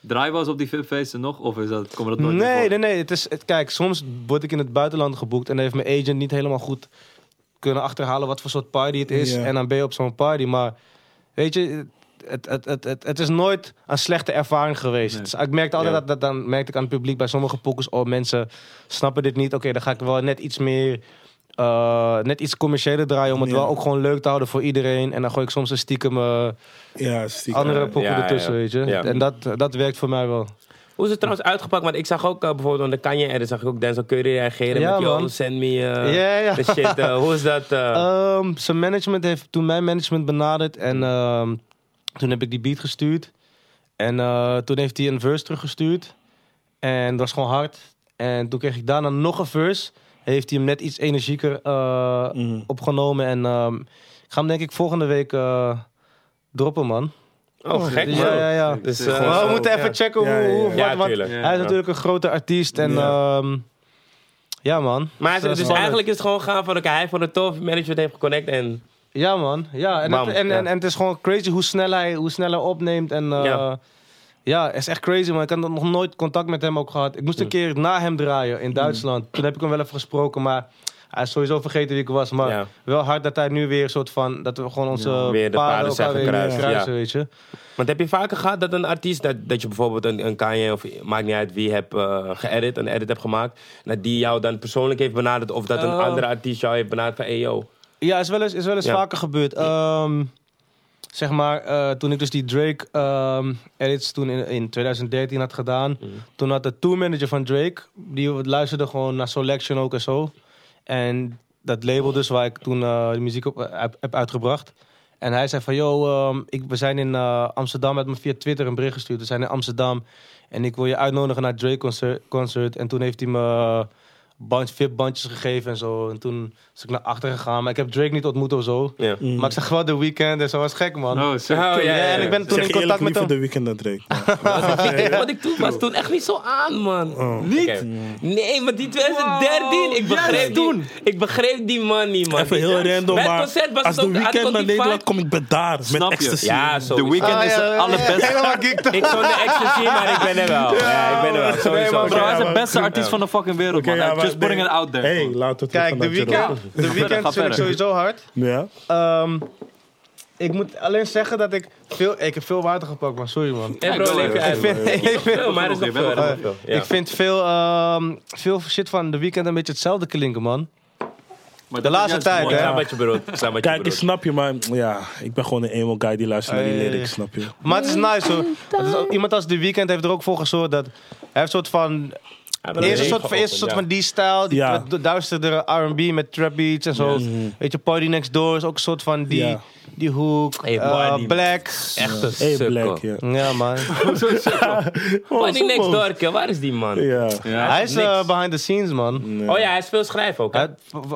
Draai je wel eens op die VIP-feesten nog? Of is dat, komen dat nooit nee, nee, nee. Het is, het, kijk, soms word ik in het buitenland geboekt en dan heeft mijn agent niet helemaal goed kunnen achterhalen wat voor soort party het is. En dan ben je op zo'n party. Maar weet je, het, het, het, het, het is nooit een slechte ervaring geweest. Nee. Is- ik merkte altijd Ja. dat, dat dan merkte ik aan het publiek bij sommige pokkers, oh mensen snappen dit niet. Oké, dan ga ik wel net iets meer. Eh, net iets commerciëler draaien om het Ja. wel ook gewoon leuk te houden voor iedereen. En dan gooi ik soms een stiekem eh, Ja, stiekem. andere ja, ertussen, ja. weet je. Ja. En dat, dat werkt voor mij wel. Hoe is het trouwens uitgepakt? Want ik zag ook eh, bijvoorbeeld aan de Kanye edit zag ik ook Denzel Curry reageren Ja, met yo, man. send me eh, the shit. hoe is dat? eh? Ehm, zijn management heeft toen mijn management benaderd en ehm, toen heb ik die beat gestuurd. En eh, toen heeft hij een verse teruggestuurd. En dat was gewoon hard. En toen kreeg ik daarna nog een verse. Heeft hij hem net iets energieker eh, Mhm. opgenomen. En ehm, ik ga hem denk ik volgende week eh, droppen, man. oh, gek Ja, man. ja, ja. Dus, Maar eh, we zo, moeten ja. even checken hoe, Ja, ja, ja. hoe Ja, wat. Hij is Ja. natuurlijk een grote artiest. En Ja. ja, ja man. Maar is dus eigenlijk is het gewoon gaan van, oké, hij vond het tof, management heeft geconnect en... Ja, man. Ja, en, het, en, ja. En, en het is gewoon crazy hoe snel hij, hoe snel hij opneemt. En eh, Ja. is echt crazy, man. Ik had nog nooit contact met hem ook gehad. Ik moest een keer na hem draaien in Duitsland. Toen heb ik hem wel even gesproken, maar hij is sowieso vergeten wie ik was. Maar Ja. wel hard dat hij nu weer een soort van, dat we gewoon onze Ja, weer de paden paden zijn elkaar weer gekruist, kruisen, ja. weet je. Want heb je vaker gehad dat een artiest, dat, dat je bijvoorbeeld een, een Kanye of maakt niet uit wie hebt eh geëdit, een edit hebt gemaakt, dat die jou dan persoonlijk heeft benaderd of dat een Eh. andere artiest jou heeft benaderd van, hey yo. Ja, is wel eens, is wel eens vaker gebeurd. Ehm, zeg maar, eh, toen ik dus die Drake ehm, edits toen in, in 2013 had gedaan. Mhm. Toen had de tourmanager van Drake, die luisterde gewoon naar Selection ook en zo. En dat label dus waar ik toen eh, de muziek op eh, heb, heb uitgebracht. En hij zei van, yo, ehm, ik, we zijn in Amsterdam. Hij had me via Twitter een bericht gestuurd. We zijn in Amsterdam. En ik wil je uitnodigen naar het Drake concert, concert. En toen heeft hij me eh, band, VIP-bandjes gegeven en zo. En toen is ik naar achter gegaan. Maar ik heb Drake niet ontmoet of zo. Ja. Maar ik zag wel de weekend en zo was gek, man. Oh, sick. Oh, ja, ja, en ik ben toen Zeg in contact met hem. de weekend dan Drake. Wat ik toen was toen echt niet zo aan, man. Oh. Niet? Nee, maar die 2013, ik begreep, die, ik begreep die man niet, man. Even heel random, maar concert was als de weekend ook naar Nederland kom, ik ben daar. Snap met je? ecstasy. Ja, The sowieso. Weeknd Ah, is ja, het ja, allerbeste. Ik zonder ecstasy, maar ik ben er wel. Ja, ik ben er wel. Sowieso. Hij is de beste artiest van de fucking wereld, man. Maar Just putting nee. it out there. Hey, laten we Kijk, de weekend, de weekend vind ik sowieso hard. Ja? Ehm, ik moet alleen zeggen dat ik veel... Ik heb veel water gepakt, man. Sorry, man. Hey bro, leef je uit. Ik vind- man. ik vind- Veel, maar is nog. Ja. Ik vind veel, ehm, veel shit van de weekend een beetje hetzelfde klinken, man. Maar De laatste tijd, hè? wat je Kijk, ik snap je, maar ja, ik ben gewoon een emo guy die luistert naar die Hey. lyrics, snap je? Maar het is nice, hoor. Het is iemand als de weekend heeft er ook voor gezorgd dat... Hij heeft een soort van... Eerst een soort, van, eerst een soort van die stijl, die Ja. duisterdere R&B met trap beats en zo. Weet je, Party Next Door is ook een soort van die, Ja. die hoek. Hey, Eh, Black. Echt een Hey, sukkel. Black, ja. Ja, man. Party next door. Waar is die man? Ja. Ja. hij is niks. eh, behind the scenes, man. Oh ja, hij is veel schrijven ook. hè? Hij,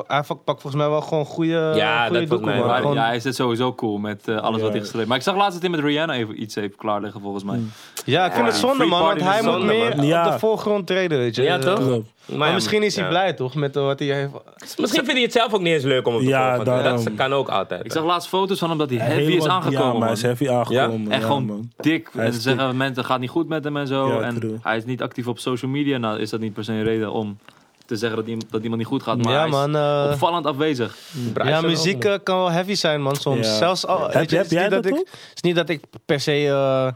hij pakt volgens mij wel gewoon goede Ja, goede dat volgens doeken, mij man. wel. Maar Gewoon- ja, hij zit sowieso cool met eh, alles Ja. wat hij geschreven Maar ik zag laatst dat hij met Rihanna even iets heeft klaar liggen, volgens mij. Ja, ik vind het zonde, Free man. Want Party hij is moet zonde, meer man. Ja. op de voorgrond treden, weet je. Ja, toch? Klopt. Maar ja, misschien is hij ja. blij, toch? Met wat hij heeft. Misschien vindt hij het zelf ook niet eens leuk om op Ja, voorgrond te daarom. Dat kan ook altijd. Ik zag laatst foto's van hem dat hij heavy is aangekomen, Ja, maar hij is heavy aangekomen. Echt ja, gewoon man. dik. Hij En ze zeggen mensen, het gaat niet goed met hem en zo. Ja, en true. hij is niet actief op social media. Nou, is dat niet per se een reden om te zeggen dat iemand, dat iemand niet goed gaat. Maar Ja, hij is man. eh, opvallend afwezig. Ja, muziek eh, kan wel heavy zijn, man. Soms. Ja. Zelfs al. Heb weet je- heb het jij dat ik? Het is niet dat ik per se. eh,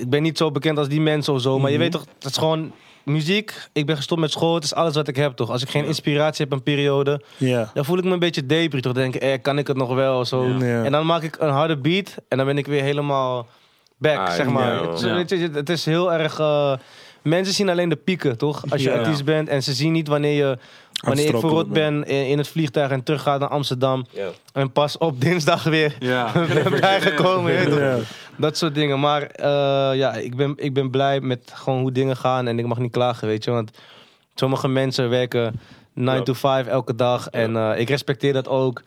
ik ben niet zo bekend als die mensen of zo. Maar je weet toch, het is gewoon. Muziek, ik ben gestopt met school, het is alles wat ik heb toch. Als ik geen inspiratie heb een periode, Ja. dan voel ik me een beetje depri toch. Denk ik, eh, kan ik het nog wel? Zo. Ja. Ja. En dan maak ik een harde beat en dan ben ik weer helemaal back, Ah, zeg maar. Het, het is heel erg... eh, mensen zien alleen de pieken, toch? Als je Ja. artiest bent. En ze zien niet wanneer je... Wanneer ik verrot ben in, het vliegtuig en terug ga naar Amsterdam. En pas op dinsdag weer Ja. ben bijgekomen. Dat soort dingen. Maar eh, ja, ik ben, ik ben blij met gewoon hoe dingen gaan. En ik mag niet klagen, weet je. Want sommige mensen werken 9 Ja. to 5 elke dag. En eh, ik respecteer dat ook.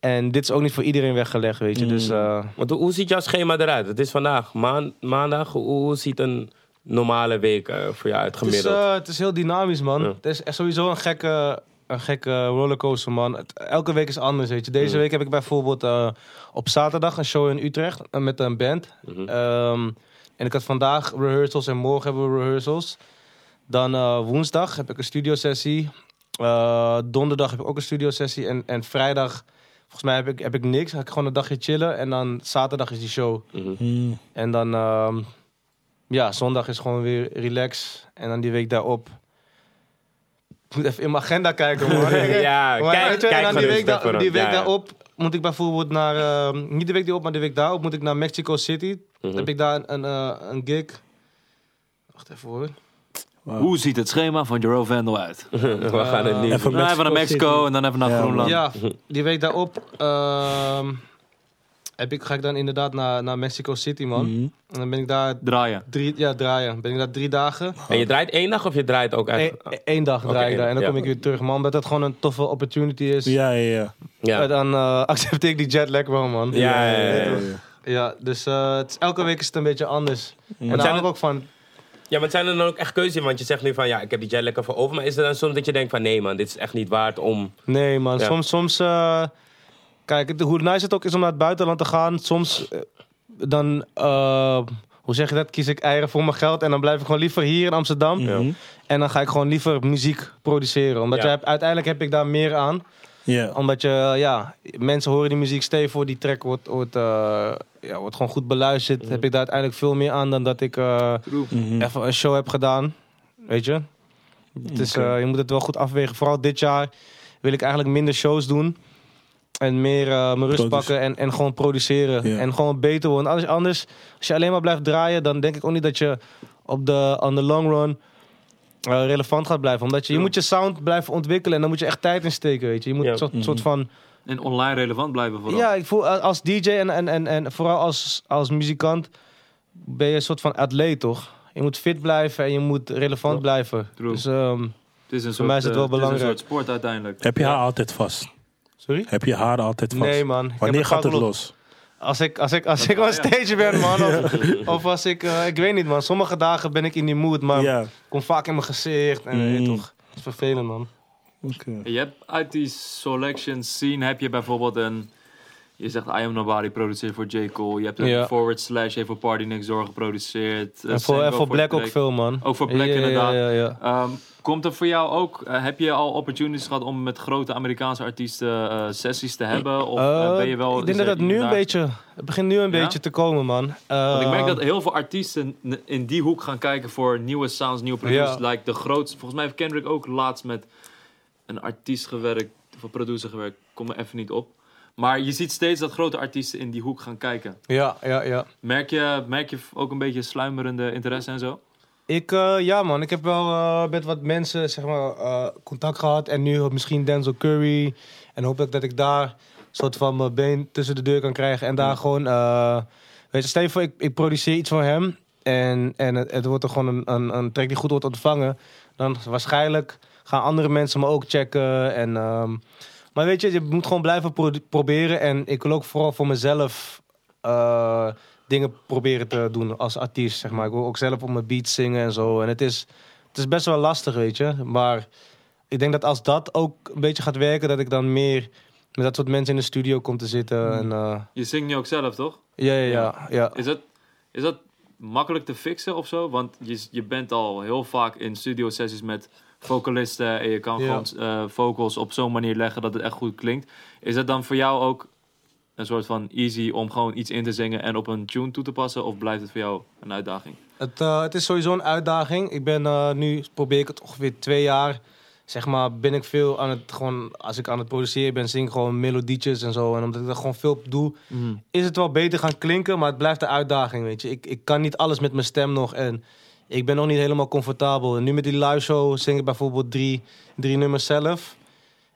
En dit is ook niet voor iedereen weggelegd, weet je. Dus eh, Want hoe, ziet jouw schema eruit? Het is vandaag maan- maandag. Hoe, ziet een normale week voor jou uit het, is, gemiddeld? het is heel dynamisch, man. Ja. Het is echt sowieso een gekke, een gekke rollercoaster, man. Elke week is anders, weet je. Deze Mm. week heb ik bijvoorbeeld eh, op zaterdag een show in Utrecht eh, met een band. Mhm. Ehm, en ik had vandaag rehearsals en morgen hebben we rehearsals. Dan eh, woensdag heb ik een studiosessie. Donderdag heb ik ook een studiosessie. En, en vrijdag, volgens mij heb ik, heb ik niks. Ga ik gewoon een dagje chillen. En dan zaterdag is die show. Mhm. Hmm. En dan, ehm, ja, zondag is gewoon weer relax. En dan die week daarop. Ik moet even in mijn agenda kijken, man. Ja, Maar kijk- weet je, en kijk dan die week, da- die week ja, ja. daarop moet ik bijvoorbeeld naar... ehm, niet de week die op, maar de week daarop moet ik naar Mexico City. Mhm. heb ik daar een, een, eh, een gig. Wacht even hoor. Hoe ziet het schema van Jero Vandal uit? We gaan het niet. Even Nou, even naar Mexico City. en dan even naar Ja, Groenland. Ja, die week daarop ehm, heb ik, ga ik dan inderdaad naar, naar Mexico City, man. Mhm. En dan ben ik daar Draaien. drie, ja, draaien. Ben ik daar drie dagen. En je draait één dag of je draait ook Eén echt? één dag draai ik daar en dan kom ik weer terug, man. Omdat het gewoon een toffe opportunity is. Ja, ja, ja. Ja. En dan eh, accepteer ik die jetlag wel, man. Ja, ja, ja, ja. Ja, dus eh, het is, elke week is het een beetje anders. En daar zijn hou ik het- ook van. Ja, maar het zijn er dan ook echt keuzes in? Want je zegt nu van, ja, ik heb die jet lekker voor over. Maar is er dan soms dat je denkt van, nee man, dit is echt niet waard om... Nee, man. Ja. Soms, soms eh, kijk, het- hoe nice het ook is om naar het buitenland te gaan. Soms eh, dan, eh, hoe zeg je dat? Kies ik eieren voor mijn geld en dan blijf ik gewoon liever hier in Amsterdam. Mhm. En dan ga ik gewoon liever muziek produceren. Omdat Ja. je hebt, uiteindelijk heb ik daar meer aan. Ja. Omdat je, ja, mensen horen die muziek. Stel je voor, die track wordt, wordt, eh, ja, wordt gewoon goed beluisterd. Heb ik daar uiteindelijk veel meer aan dan dat ik eh, Mhm. even een show heb gedaan. Weet je? Het is, Oké. eh, je moet het wel goed afwegen. Vooral dit jaar wil ik eigenlijk minder shows doen. En meer eh, mijn rust Produce- pakken en, en gewoon produceren. En gewoon beter worden. Anders, anders, als je alleen maar blijft draaien, dan denk ik ook niet dat je op de on the long run eh, relevant gaat blijven. Omdat je, je moet je sound blijven ontwikkelen en dan moet je echt tijd in steken, weet je. Je moet een soort, soort van... En online relevant blijven vooral. Ja, ik voel eh, als DJ en, en, en, en vooral als, als muzikant ben je een soort van atleet, toch? Je moet fit blijven en je moet relevant blijven. True. Dus, ehm, Het is een soort, mij is het wel is een belangrijk. soort sport uiteindelijk. Heb je haar altijd vast? Sorry? Heb je haar altijd vast? Nee, man. Ik heb Wanneer gaat het los? Als ik, als ik, als ik on stage ben, man. Of, of als ik, eh, ik weet niet, man. Sommige dagen ben ik in die mood, maar Ja. kom vaak in mijn gezicht. En weet je Mm. toch, het is vervelend, man. Oké. Je hebt uit die selection scene heb je bijvoorbeeld een... Je zegt I Am Nobody produceert voor J. Cole. Je hebt een Ja. Forward Slash heeft voor Party Next Door geproduceerd. Eh, En voor, en Sengo voor Black ook veel, man. Ook voor Black Ja, inderdaad. Ja. Ehm, komt er voor jou ook, eh, heb je al opportunities gehad om met grote Amerikaanse artiesten eh, sessies te hebben? Of ben je wel... ik denk dat het nu een beetje... Het begint nu een beetje te komen, man. Want ik merk Eh, dat heel veel artiesten in die hoek gaan kijken voor nieuwe sounds, nieuwe producers. Ja. Like de grootste, volgens mij heeft Kendrick ook laatst met een artiest gewerkt, of een producer gewerkt, kom er even niet op. Maar je ziet steeds dat grote artiesten in die hoek gaan kijken. Ja, ja, ja. Merk je, merk je ook een beetje sluimerende interesse en zo? Ik, eh, ja man, ik heb wel eh, met wat mensen zeg maar, eh, contact gehad. En nu misschien Denzel Curry. En hoop ik dat ik daar een soort van mijn been tussen de deur kan krijgen. En daar gewoon, weet je, stel je voor, ik, ik produceer iets voor hem. En, en het, het wordt er gewoon een, een, een track die goed wordt ontvangen. Dan waarschijnlijk gaan andere mensen me ook checken. En, ehm, maar weet je, je moet gewoon blijven pro- proberen. En ik wil ook vooral voor mezelf eh, dingen proberen te doen als artiest, zeg maar. Ik wil ook zelf op mijn beats zingen en zo. En het is, het is best wel lastig, weet je. Maar ik denk dat als dat ook een beetje gaat werken, dat ik dan meer met dat soort mensen in de studio kom te zitten. En, eh, Je zingt nu ook zelf, toch? ja, ja, ja. ja. Is dat, is dat makkelijk te fixen of zo? Want je, je bent al heel vaak in studio sessies met vocalisten en je kan Ja. gewoon eh, vocals op zo'n manier leggen dat het echt goed klinkt. Is dat dan voor jou ook een soort van easy om gewoon iets in te zingen en op een tune toe te passen? Of blijft het voor jou een uitdaging? Het, eh, het is sowieso een uitdaging. Ik ben eh, nu, probeer ik het ongeveer twee jaar. Zeg maar, ben ik veel aan het gewoon, als ik aan het produceren ben, zing ik gewoon melodietjes en zo. En omdat ik dat gewoon veel doe, is het wel beter gaan klinken, maar het blijft een uitdaging, weet je. Ik, ik kan niet alles met mijn stem nog en ik ben nog niet helemaal comfortabel. En nu met die live show zing ik bijvoorbeeld drie, drie nummers zelf.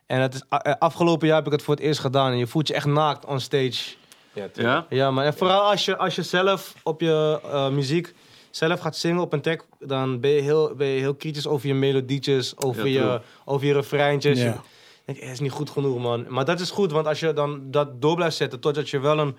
En het is, a- afgelopen jaar heb ik het voor het eerst gedaan en je voelt je echt naakt on stage. Ja. Ja? Ja, maar en vooral als je, als je zelf op je eh, muziek zelf gaat zingen op een track, dan ben je heel, ben je heel kritisch over je melodietjes, over, Ja, je, over je refreintjes. Ja. Je denkt, eh, is niet goed genoeg, man. Maar dat is goed, want als je dan dat door blijft zetten totdat je wel een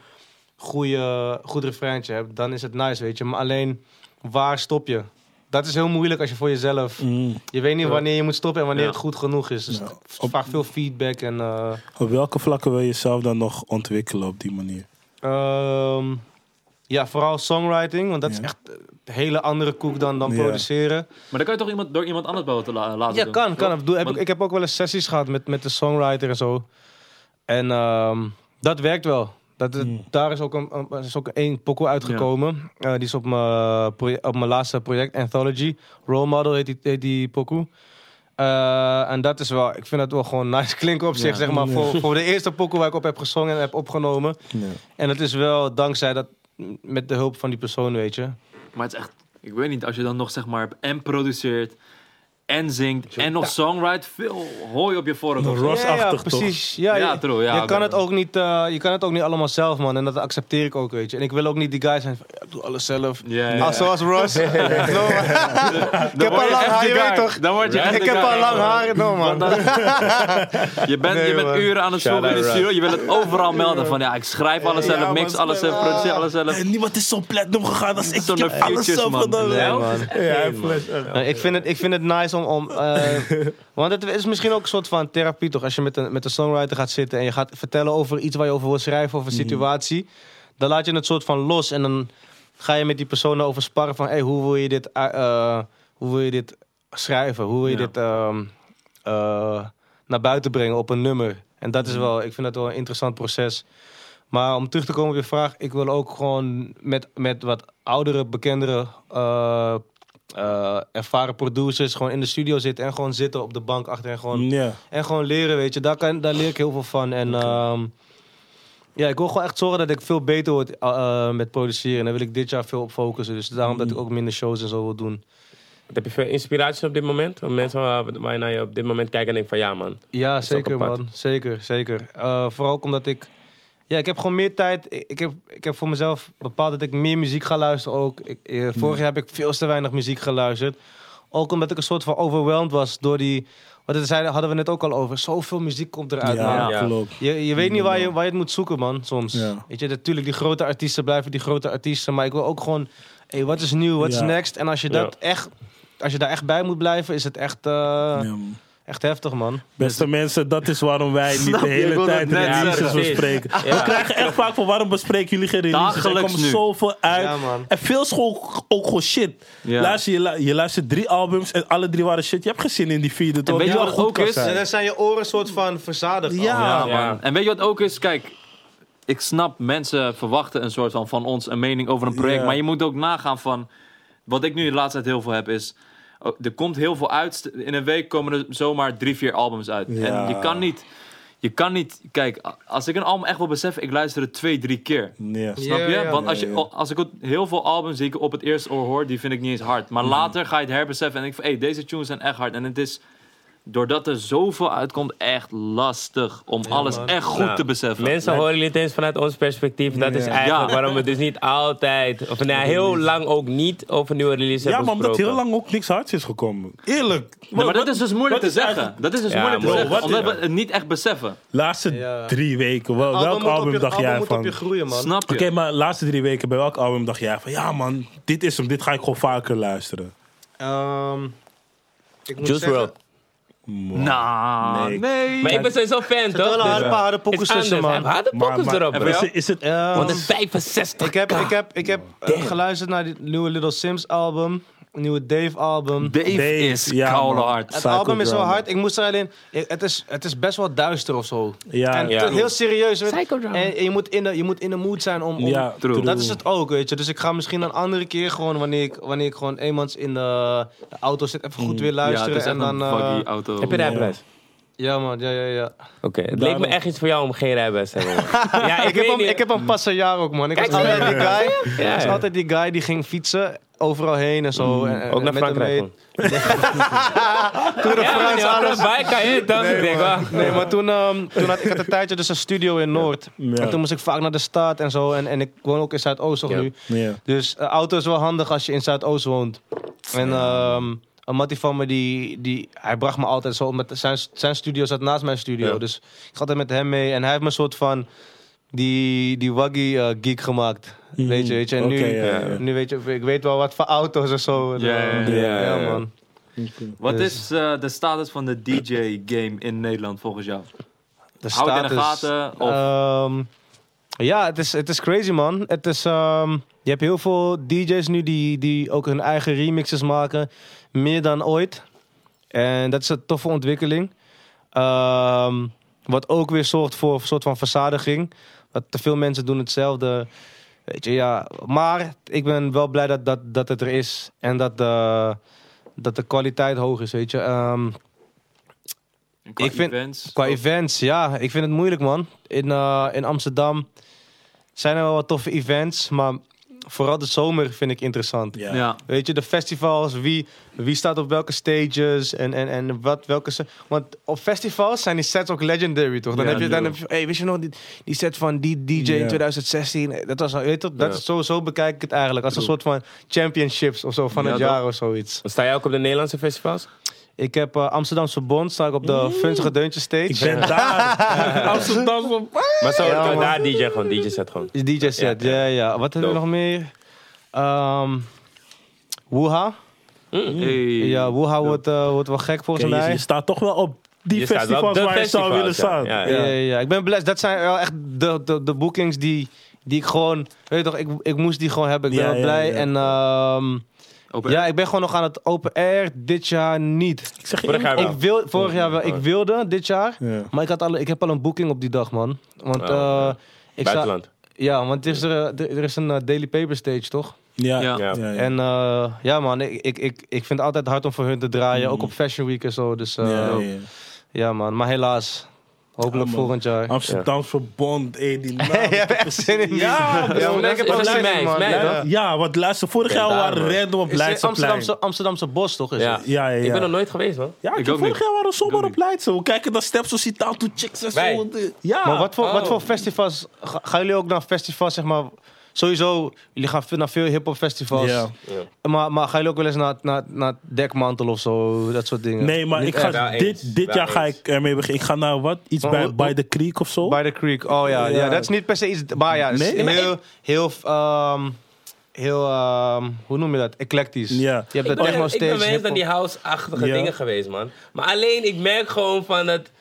goede, goed refreintje hebt, dan is het nice, weet je. Maar alleen, waar stop je? Dat is heel moeilijk als je voor jezelf... Mm. Je weet niet wanneer je moet stoppen en wanneer Ja. het goed genoeg is. Dus Ja. vraagt veel feedback en... eh, Op welke vlakken wil je jezelf dan nog ontwikkelen op die manier? Ehm, ja, vooral songwriting, want dat is echt een hele andere koek dan, dan Ja. produceren. Maar dan kan je toch iemand, door iemand anders wel te la- laten Ja, doen? kan, kan. Ik, bedoel, heb Want- ik, ik heb ook wel eens sessies gehad met, met de songwriter en zo. En ehm, dat werkt wel. Dat, het- Mm. Daar is ook een, een- is ook één pokoe uitgekomen. Eh, die is op mijn, proje- op mijn laatste project, Anthology. Role Model heet die, heet die pokoe. Eh, en dat is wel, ik vind dat wel gewoon nice klinken op zich, Ja. zeg maar. Ja. Voor, voor de eerste pokoe waar ik op heb gezongen en heb opgenomen. Ja. En het is wel dankzij dat, met de hulp van die persoon, weet je. Maar het is echt, ik weet niet, als je dan nog zeg maar en produceert en zingt en nog songwrite, veel hooi op je voorhoofd. of zo. Ross- ja, ja, Rosachtig, toch? precies. Ja, Ja, je, true, ja, je, kan het ook niet, eh, je kan het ook niet allemaal zelf, man. En dat accepteer ik ook, weet je. En ik wil ook niet die guy zijn van, ja, ik doe alles zelf. Ja, ja. Ah, zoals Ross. no, ik heb al lang haar, je weet toch? Dan word je echt Ik heb al lang haar, no man. Je bent, Nee, je bent man. uren aan het zoeken in de studio. Je wil het overal melden van ja, ik schrijf alles zelf, Ja, mix man, alles zelf, produceer alles zelf. Niemand is zo platinum gegaan als ik. Ik heb alles zelf gedaan. Nee, Ja, man. Ja, flash. Ik, vind het, ik vind het nice om... om eh, want het is misschien ook een soort van therapie, toch? Als je met een, met een songwriter gaat zitten en je gaat vertellen over iets waar je over wil schrijven, of een situatie. Dan laat je het soort van los en dan ga je met die persoon over sparren van... Hey, hoe wil je dit, eh, hoe wil je dit schrijven? Hoe wil je Ja. dit ehm, eh, naar buiten brengen op een nummer? En dat is wel... Ik vind dat wel een interessant proces. Maar om terug te komen op je vraag, ik wil ook gewoon met, met wat oudere, bekendere, eh, ervaren producers gewoon in de studio zitten en gewoon zitten op de bank achter en gewoon, en gewoon leren, weet je. Daar, kan, daar leer ik heel veel van. En ehm, ja, ik wil gewoon echt zorgen dat ik veel beter word eh, eh, met produceren. En daar wil ik dit jaar veel op focussen. Dus daarom dat ik ook minder shows en zo wil doen. Heb je veel inspiratie op dit moment? Of mensen waar, je naar je op dit moment kijkt en denkt van ja man. Ja, zeker man. Zeker, zeker. Vooral omdat ik... Ja, ik heb gewoon meer tijd. Ik, ik heb, ik heb voor mezelf bepaald dat ik meer muziek ga luisteren ook. Ik, eh, vorig jaar heb ik veel te weinig muziek geluisterd. Ook omdat ik een soort van overwhelmed was door die... Wat het zeiden, hadden we net ook al over. Zoveel muziek komt eruit, man. Ja, Ja. klopt. Je, je weet niet waar je, waar je het moet zoeken, man, soms. Ja. Weet je, natuurlijk, die grote artiesten blijven die grote artiesten. Maar ik wil ook gewoon, hey, wat is nieuw, wat is Ja. next? En als je, dat echt, als je daar echt bij moet blijven, is het echt, eh. Echt heftig, man. Beste mensen, dat is waarom wij niet de hele tijd net releases bespreken. Ja. We krijgen echt vaak van waarom bespreken jullie geen releases? Er komt nu. zoveel uit. Ja, man. En veel is gewoon, ook gewoon shit. Ja. Luister, je, lu- je luistert drie albums en alle drie waren shit. Je hebt geen zin in die vierde, toch? weet je wat wel goed ook kan is? zijn. dan zijn je oren soort van verzadigd. Ja. al. Ja, Ja. man. En weet je wat ook is? Kijk, ik snap mensen verwachten een soort van van ons een mening over een project. Ja. Maar je moet ook nagaan van. Wat ik nu de laatste tijd heel veel heb is. Oh, Er komt heel veel uit. In een week komen er zomaar drie, vier albums uit. Ja. En je kan niet. Je kan niet. Kijk, als ik een album echt wil beseffen, ik luister het twee, drie keer. Ja. Snap je? ja. Want als, je, als ik heel veel albums die ik op het eerste oor hoor, die vind ik niet eens hard. Maar later ga je het herbeseffen en ik van, hé, deze tunes zijn echt hard. En het is, doordat er zoveel uitkomt, echt lastig om alles man. echt goed Nou, te beseffen. Mensen horen jullie het eens vanuit ons perspectief. Dat is Ja. eigenlijk Ja. waarom we dus niet altijd, of nee, heel lang ook niet over nieuwe releases Ja, hebben maar omdat heel lang ook niks hards is gekomen. Eerlijk. Nee, maar dat is dus moeilijk te zeggen. eigenlijk- Dat is dus Ja, moeilijk te zeggen, omdat we het niet echt beseffen. Laatste Ja. drie weken. Wel, Album welk moet album je- dacht album jij moet van? op je groeien, man. Snap je? Oké, maar laatste drie weken bij welk album dacht jij van... Ja man, dit is hem. Dit ga ik gewoon vaker luisteren. Ehm, ik moet Juice zeggen, Nou, Nee. nee. Maar ik ben sowieso fan, Er toch? zitten wel een paar harde is pokkers tussen, man. harde pokkers erop, bro. voor jou? is, is het... Ehm, 165. Ik heb, ik heb, ik heb eh, geluisterd naar die nieuwe Little Sims album. Nieuwe Dave album. Dave, Dave, is ja, koude hard. Het Psycho album is wel drama. hard. Ik moest er alleen... Het is, het is best wel duister of zo. Ja, en Ja. heel serieus. En, en je, moet in de, je moet in de mood zijn om... om Ja, True. Dat is het ook, weet je. Dus ik ga misschien een andere keer gewoon... Wanneer ik, wanneer ik gewoon eenmans in de, de auto zit... Even goed weer Ja, het luisteren. en dan... een eh, auto. Heb je rijbewijs? Ja man, ja, ja, ja. Oké, het leek me echt iets voor jou om geen rijbewijs te hebben. ja, ik, Ik, heb niet. ik heb hem pas een jaar ook, man. Ik was Kijk, altijd die guy. Ja, Ik was ja. altijd die guy die ging fietsen. Overal heen en zo. en, en Ook naar Frankrijk. Tour de Ja, ja, alles. bij kan je dan. ik denk, ah. Nee, maar toen, ehm, toen had ik had een tijdje dus een studio in Noord. Ja. En toen moest ik vaak naar de stad en zo. En, en ik woon ook in Zuidoost nog Ja. nu. Ja. Dus uh, auto is wel handig als je in Zuidoost woont. En ehm een mattie van me, die, die, hij bracht me altijd zo... Met zijn, zijn studio zat naast mijn studio. Ja. Dus ik ga altijd met hem mee. En hij heeft me een soort van... Die, die waggy eh, geek gemaakt. Weet je, weet je. En nu, Oké, ja, ja. nu weet je, ik weet wel wat voor auto's en zo. Ja, ja, ja, ja, ja. man. Wat Dus- is eh, de status van de DJ-game in Nederland volgens jou? De Hou het in de status- gaten? Of, Ehm, ja, het is, het is crazy, man. Het is, ehm, je hebt heel veel DJ's nu die, die ook hun eigen remixes maken. Meer dan ooit. En dat is een toffe ontwikkeling. Ehm, wat ook weer zorgt voor een soort van verzadiging. Dat te veel mensen doen hetzelfde. Weet je, ja. Maar ik ben wel blij dat, dat, dat het er is. En dat de, dat de kwaliteit hoog is, weet je. Ehm, qua ik vind- events? Qua Of- events, ja. Ik vind het moeilijk, man. In, eh, in Amsterdam zijn er wel wat toffe events, maar vooral de zomer vind ik interessant. Ja. Ja. Weet je, de festivals, wie, wie staat op welke stages en, en, en wat, welke... se- Want op festivals zijn die sets ook legendary, toch? Dan Ja, heb je, dan heb je, hey, wist je nog, die, die set van die DJ Ja. in 2016, dat was, weet je, dat Ja. is zo, zo bekijk ik het eigenlijk. Als een soort van championships of zo van Ja, het jaar of zoiets. Sta jij ook op de Nederlandse festivals? Ik heb eh, Amsterdamse Bond, sta ik op de Funzige Deuntje stage. Ik ben daar. Amsterdam. van- Maar zo, Ja, man. daar DJ gewoon, DJ set gewoon. DJ set, Ja, ja, ja. ja. Wat hebben we nog meer? Ehm Wuha. Hey. Ja, Wuha wordt, eh, wordt wel gek volgens mij. je staat toch wel op die Je festivals waar je zou willen ja. staan. Ja, Ja, ja, ja. Ik ben blij. Dat zijn wel echt de, de, de bookings die, die ik gewoon... Weet je toch, ik, ik moest die gewoon hebben. Ik ben Ja, wel blij. ja. En ehm, Open ja, ik ben gewoon nog aan het open air. Dit jaar niet. Ik zeg je Vorig jaar Ik wil, vorig jaar wel. Ik wilde dit jaar. Ja. Maar ik, had al, ik heb al een boeking op die dag, man. Want Oh, eh, ja. ik sta, Buitenland. ja, want er is, er, er is een eh, Daily Paper stage, toch? Ja. Ja. Ja. Ja. Ja. En eh, ja, man, ik, ik, ik, ik vind het altijd hard om voor hun te draaien. Ook op Fashion Week en zo. Dus eh, Ja, ja, ja. man. Maar helaas. Hopelijk volgend jaar. Amsterdamse Bond, eh, die naam. Je hebt echt zin in Ja, ja, man, man, ik heb dat er is zin mei, in, man. mei, Ja. Ja, want luister, vorig Ja, jaar waren we random op Is het Leidseplein. Amsterdamse, Amsterdamse bos, toch? Is Ja. het? Ja, ja, ja. Ik ben nog nooit geweest, man. Ja, Ik ik vorig niet. jaar waren we zomaar op. Leidse. We kijken naar steps ziet to chicks en zo. Ja. Maar wat voor, wat Oh. voor festivals... ga- Gaan jullie ook naar festivals, zeg maar... Sowieso, jullie gaan veel- naar veel hip-hop festivals. Ja. Maar, maar gaan jullie ook wel eens naar, naar, naar Dekmantel of zo? Dat soort dingen? Nee, maar Niet ik ga, echt. Wel eens, dit, dit jaar ga ik ermee beginnen. Ik ga naar wat? Iets Maar bij, bij de Creek of zo? By the Creek, oh ja. Ja, Ja. dat is niet per se iets... Maar ja, Nee? Heel... Heel... ehm, heel ehm, hoe noem je dat? Eclectisch. Ja. Je hebt ben, techno ik ben wel eens naar die house-achtige dingen geweest, man. Maar alleen, ik merk gewoon van het...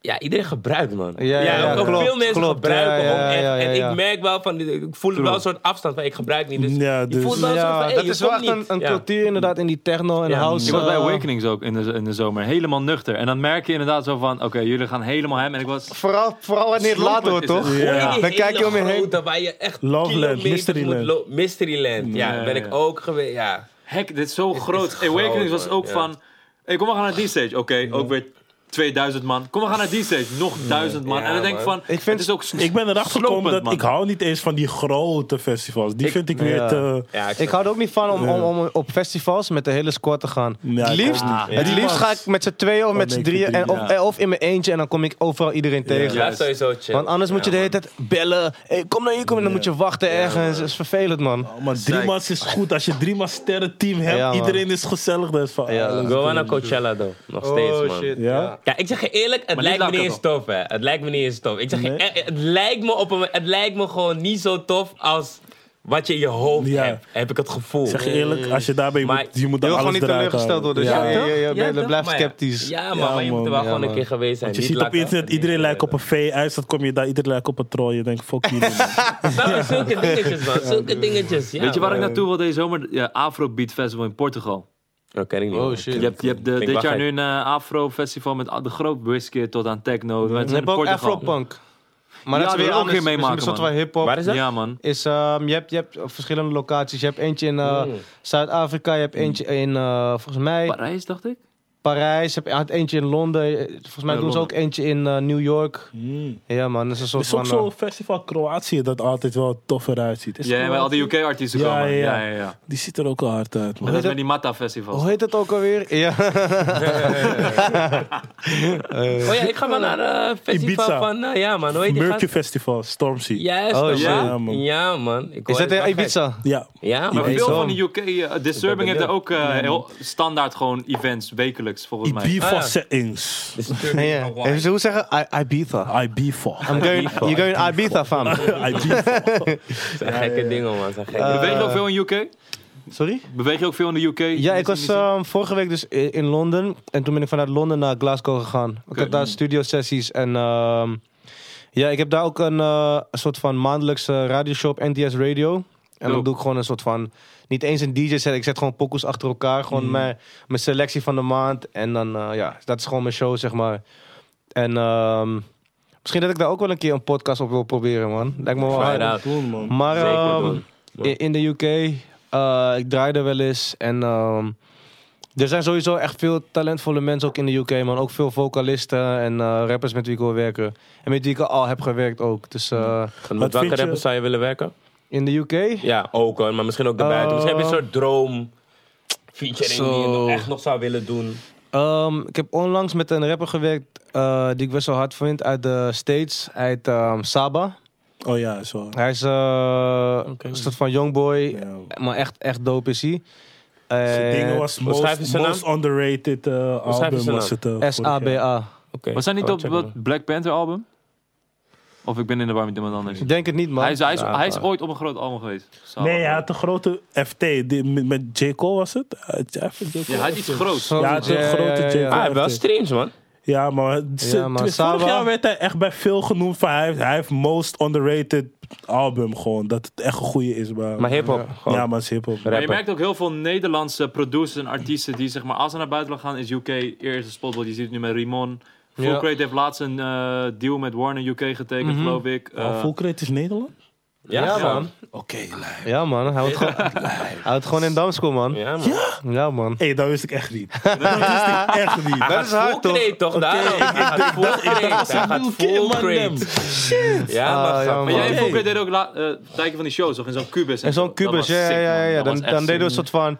Ja, iedereen gebruikt, man. Ja, ja, ja, ook klopt, veel mensen klopt. gebruiken Ja, ook ja, echt. ja, ja, En ik merk wel van, ik voel wel een soort afstand van, ik gebruik niet. Dus Ja, je dus- voelt wel een soort van, Ja, hey, dat is wel echt een, een Ja. cultuur inderdaad in die techno en Ja, house. Ik was bij eh, Awakenings ook in de, in de zomer. Helemaal nuchter. En dan merk je inderdaad zo van... Oké, jullie gaan helemaal hem. En ik was... Vooral, vooral wanneer het laat wordt, toch? Ja. Dan kijk je om je heen. Waar je echt Loveland, Mysteryland. Mysteryland. Ja, ben ik ook geweest. Ja. Hek, dit is zo groot. Awakenings was ook van... Hey, kom, gaan naar die stage. Oké, ook weer 2000 man. Kom, we gaan naar die stage. Nog 1000 man. Ja, en dan denk ik van... Ik vind- het is ook Ik ben erachter gekomen dat man. ik hou niet eens van die grote festivals. Die Ik- vind ik weer Ja. te... Ja, Ik hou er ook niet van om, om, om op festivals met de hele squad te gaan. Ja, het liefst, het Ja. liefst ga ik met z'n tweeën of met nee, z'n drieën. En, of, drie, ja. of in mijn eentje en dan kom ik overal iedereen tegen. Ja, sowieso chill. Want anders moet je de hele tijd bellen. Hey, kom naar hier, kom. En dan moet je wachten ergens. Dat is vervelend, man. Oh, maar drie man is goed. Als je drie man sterren team hebt, iedereen is gezellig. Dat is van, Go naar Coachella, though. Nog steeds, man. Ja? Ja, ik zeg je eerlijk, het lijkt me niet niet eens tof, hè. Het lijkt me niet eens tof. Ik zeg je, Nee? eh, het, lijkt me op een, het lijkt me gewoon niet zo tof als wat je in je hoofd Ja. hebt. Heb ik het gevoel. Zeg je eerlijk, als je daarbij Maar moet, je moet Je dan gewoon alles niet eruit teleurgesteld worden. Dus Ja. ja, ja, ja, ja, Ja, ben- toch? blijf Maar ja. sceptisch. Ja, maar je moet er wel gewoon een keer geweest zijn. Want je Niet ziet op internet, iedereen lijkt op een vee. Uit, dat kom je daar, iedereen lijkt op een troll. Je denkt, fuck jullie. je? Zulke dingetjes, man. Zulke dingetjes. Weet je waar ik naartoe wil deze zomer? Ja, Afrobeat Festival in Portugal. Dat ken ik niet. Oh, shit. Je hebt, je hebt de, dit jaar nu een eh, Afro-festival met de groot whisky tot aan techno. We Je zijn hebt in ook. Afropunk. Maar Ja, dat is dat weer ook geen meemaken, een soort man. van hip-hop. Waar is dat? Ja, man. Is, ehm, je, hebt, je hebt verschillende locaties. Je hebt eentje in eh, Mm. Zuid-Afrika. Je hebt eentje in, eh, volgens mij, Parijs, dacht ik. Parijs. Je had eentje in Londen. Volgens mij Ja, doen ze ook eentje in eh, New York. Hmm. Ja, man. Dat is een Er soort is ook van... zo'n eh, festival Kroatië dat altijd wel tof eruit ziet. Is Ja, waar al die Kroatië? UK-artiesten Ja, komen. ja, Ja, ja. ja, ja. Die ziet er ook al hard uit, man. Dat is met die Mata-festivals. hoe heet het ook alweer? Ja. Oh ja, ik ga maar naar het festival Ibiza. van... eh, ja, man. Hoe heet die Mercury gast? Festival, Stormzy. Juist, Oh. Ja, Ja, man. Ja, man. Ik Is dat het in Ibiza? Ja. Ja, Maar veel van de UK, eh, Disturbing heeft er ook eh, heel standaard gewoon events wekelijks, volgens mij. Ibiza Ah, ja. settings. Ja, ja. Even zo hoe zeggen? I- Ibiza. Ibiza. I'm going, you're going Ibiza, fam. Ibiza. zijn gekke dingen, man. Zijn gekke Eh, dingen. Beweeg je ook veel in de UK? Sorry? Beweeg je ook veel in de UK? Ja, ik was ehm, vorige week dus i- in Londen. En toen ben ik vanuit Londen naar Glasgow gegaan. Ik had daar studio sessies. En ehm, ja, ik heb daar ook een, eh, soort van maandelijkse radioshow op NTS Radio. En dan Dope. doe ik gewoon een soort van... Niet eens een DJ set. Ik zet gewoon pokoes achter elkaar. Gewoon mijn, mijn selectie van de maand. En dan, eh, ja, dat is gewoon mijn show, zeg maar. En ehm, misschien dat ik daar ook wel een keer een podcast op wil proberen, man. Lijkt me wel hard. man. Maar Zeker ehm, in, in de UK, eh, ik draaide wel eens. En ehm, er zijn sowieso echt veel talentvolle mensen ook in de UK, man. Ook veel vocalisten en eh, rappers met wie ik wil werken. En met wie ik al heb gewerkt ook. Dus eh, Met welke je- rappers zou je willen werken? In de UK? Ja, ook hoor, maar misschien ook daarbuiten. Misschien heb je een soort droom featuring die je nog echt nog zou willen doen. Ehm, ik heb onlangs met een rapper gewerkt eh, die ik best wel hard vind uit de States. Uit ehm, Saba. Oh ja, zo. Hij is eh, een soort van youngboy, Ja. maar echt, echt dope is hij. Zijn Eh, dingen was hoe schrijf je most, zijn most underrated album. Was het. S-A-B-A. Oké. Was hij niet Oh, op dat maar. Black Panther album? Of ik ben in de war met iemand anders. Ik denk het niet, man. Hij is, hij, is, Ja, hij is ooit op een groot album geweest. Zal Nee, hij had een grote FT. Die, met, met J. Cole was het? Ja, hij had iets groots. Ja, het is een grote J. Ah, hij heeft wel streams, man. Ja, maar, Ja, maar vorig Saba- jaar werd hij echt bij veel genoemd van hij heeft, hij heeft most underrated album gewoon. Dat het echt een goede is. Maar, Maar hip-hop. gewoon. ja, maar het is hip-hop. Maar je merkt ook heel veel Nederlandse producers en artiesten die zeg maar als ze naar buitenland gaan is UK eerste spot. Je ziet het nu met Rimon. Full Ja. Crate heeft laatst een eh, deal met Warner UK getekend, Mhm. geloof ik. Oh, Eh, Full Crate is Nederland? Ja, Ja, man. Oké, lijp. Ja, man. Hij houdt gewoon, hij houdt gewoon in Damschool, man. Ja, man. Ja, man. Hé, dat wist ik echt niet. Dat wist ik echt niet. Dat is hard, toch? Toch? Daarom. Hij gaat full crate. Hij gaat full crate. Ja, Ah, maar ja. Maar jij Fokker deden ook la- eh, tijdje van die shows, toch? In zo'n kubus. En zo'n zo. kubus, ja, sick, ja, ja. Dan, dan deden we een soort van,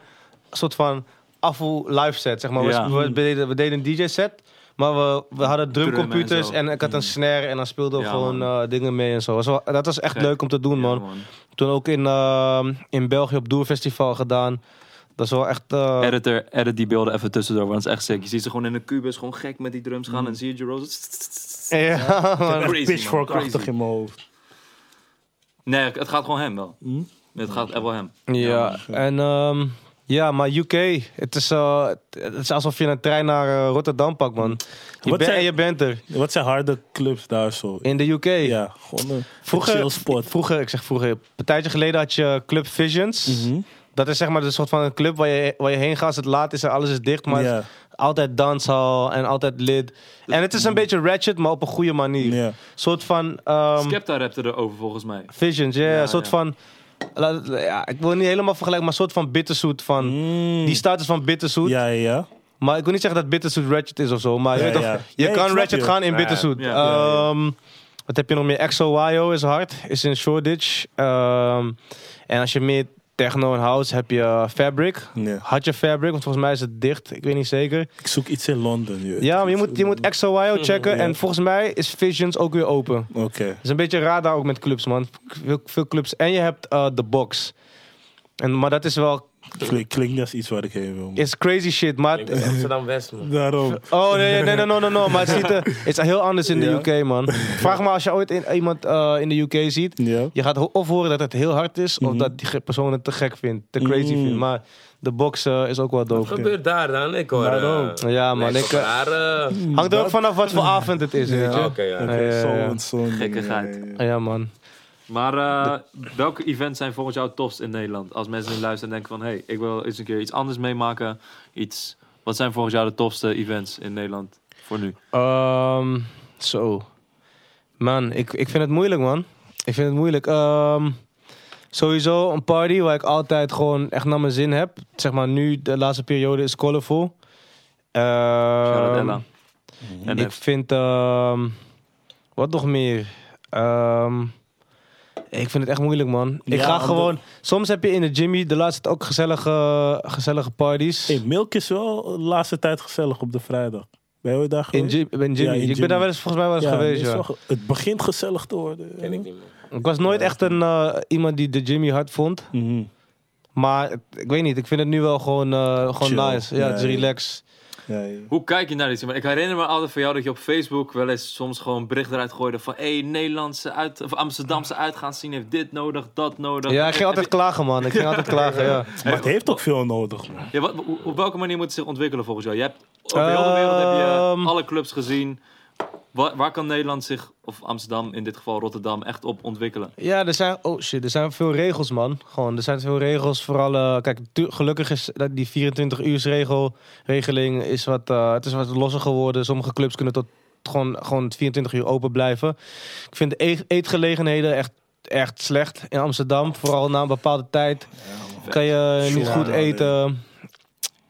soort van afvoer live set, zeg maar. We- Ja. We, we deden, we deden een DJ set, maar we, we hadden Drum en drumcomputers en, ik had een snare en dan speelden we Ja, gewoon eh, dingen mee en zo. Dat was, wel- dat was echt Gek. leuk om te doen, Ja, man. Toen ook in, eh, in België op Doerfestival gedaan. Dat is wel echt... eh, Editor, edit die beelden even tussendoor, want dat is echt sick. Je ziet ze gewoon in een kubus, gewoon gek met die drums gaan. En zie je Jerose. ja, man. Crazy, man. Pitchfork-achtig Crazy. in mijn hoofd. Nee, het gaat gewoon hem wel. Het gaat echt wel hem. Ja, en ehm, ja, maar UK, het is, eh, het is alsof je een trein naar eh, Rotterdam pakt, man. Je Wat bent, zijn- en je bent er. Wat zijn harde clubs daar zo? In de UK. Ja, gewoon een Vroeger, spot. vroeger, ik zeg vroeger, een tijdje geleden had je Club Visions. Mhm. Dat is zeg maar een soort van een club waar je, waar je heen gaat als het laat is en alles is dicht. Maar altijd danshal en altijd lid. En het is een beetje ratchet, maar op een goede manier. Een soort van ehm, Skepta rapte erover volgens mij. Visions, ja. Ja, een soort ja. van... Ja, ik wil niet helemaal vergelijken, maar een soort van bitterzoet van... Mm. Die status van bitterzoet. Ja, ja, ja. Maar ik wil niet zeggen dat bitterzoet ratchet is of zo. Maar je, Ja, weet ja. toch, je Nee, kan ratchet je. gaan in bitterzoet. ja, ja, ja. Ehm, wat heb je nog meer? XOYO is hard. Is in Shoreditch. Ehm, en als je meer techno en house heb je Fabric. Had je Fabric, want volgens mij is het dicht. Ik weet niet zeker. Ik zoek iets in Londen. je. Ja, maar je moet, je moet XOYO checken. Ja. En volgens mij is Visions ook weer open. Oké. Het is een beetje raar daar ook met clubs, man. Veel, veel clubs. En je hebt eh, The Box. En, maar dat is wel... Klink- Klinkt als iets waar ik heen wil. is crazy shit. Maar... Ik ben Amsterdam West, man. Daarom. Oh nee, nee, nee, no, no, no. Maar het, ziet er, het is heel anders in de Ja. UK, man. Vraag maar als je ooit in, iemand eh, in de UK ziet. Ja. Je gaat ho- of horen dat het heel hard is, of Mhm. dat die ge- persoon het te gek vindt, te crazy Mm. vindt. Maar de box eh, is ook wel Wat dope. gebeurt daar dan? Ik hoor... Daarom. eh, Ja, man. nee, Ik, eh, rare... hangt er ook vanaf wat voor avond het is, weet je. Oké, ja. Oké, Ja, ja, zo ja. en zo. Gekkigheid. Ja, ja. Ja, man. Maar eh, welke events zijn volgens jou het tofst in Nederland? Als mensen nu luisteren en denken van... Hé, hey, ik wil eens een keer iets anders meemaken. Iets... Wat zijn volgens jou de tofste events in Nederland voor nu? Ehm, zo. Man, ik, ik vind het moeilijk, man. Ik vind het moeilijk. Ehm, sowieso een party waar ik altijd gewoon echt naar mijn zin heb. Zeg maar nu, de laatste periode is Colorful. Shout-out Ehm. En ik vind... wat nog meer? Ik vind het echt moeilijk, man. Ik Ja, ga gewoon... Soms heb je in de Jimmy de laatste tijd ook gezellige, gezellige parties. Hey, Milk is wel de laatste tijd gezellig op de vrijdag. Ben je ooit daar in geweest? Ben Jimmy. Ja, in ik ben Jimmy. daar wel eens, volgens mij wel eens Ja, geweest, is ja. wel ge- Het begint gezellig te worden. Ken ik niet. Ik was nooit echt een, eh, iemand die de Jimmy hard vond. Mhm. Maar het- ik weet niet, ik vind het nu wel gewoon, eh, gewoon Chill. nice. Ja, Ja, het is ja. relaxed. Ja, ja. Hoe kijk je naar dit? Maar ik herinner me altijd van jou dat je op Facebook wel eens soms gewoon berichten eruit gooide van... Hé, hey, Nederlandse uit, of Amsterdamse uitgaanszien heeft dit nodig, dat nodig. Ja, ik ging altijd klagen, man. Ik ging altijd klagen, ja. Maar het heeft ook veel nodig, man. Ja, wat, op welke manier moet het zich ontwikkelen volgens jou? Je hebt over heel de wereld heb je Ehm. alle clubs gezien. Waar, waar kan Nederland zich, of Amsterdam, in dit geval Rotterdam, echt op ontwikkelen? Ja, er zijn, oh shit, er zijn veel regels, man. Gewoon, er zijn veel regels. Vooral, eh, kijk, gelukkig is dat die 24 uur regel, regeling is wat, eh, het is wat losser geworden. Sommige clubs kunnen tot gewoon, gewoon 24 uur open blijven. Ik vind de eet- eetgelegenheden echt, echt slecht in Amsterdam. Vooral na een bepaalde tijd kan je niet goed eten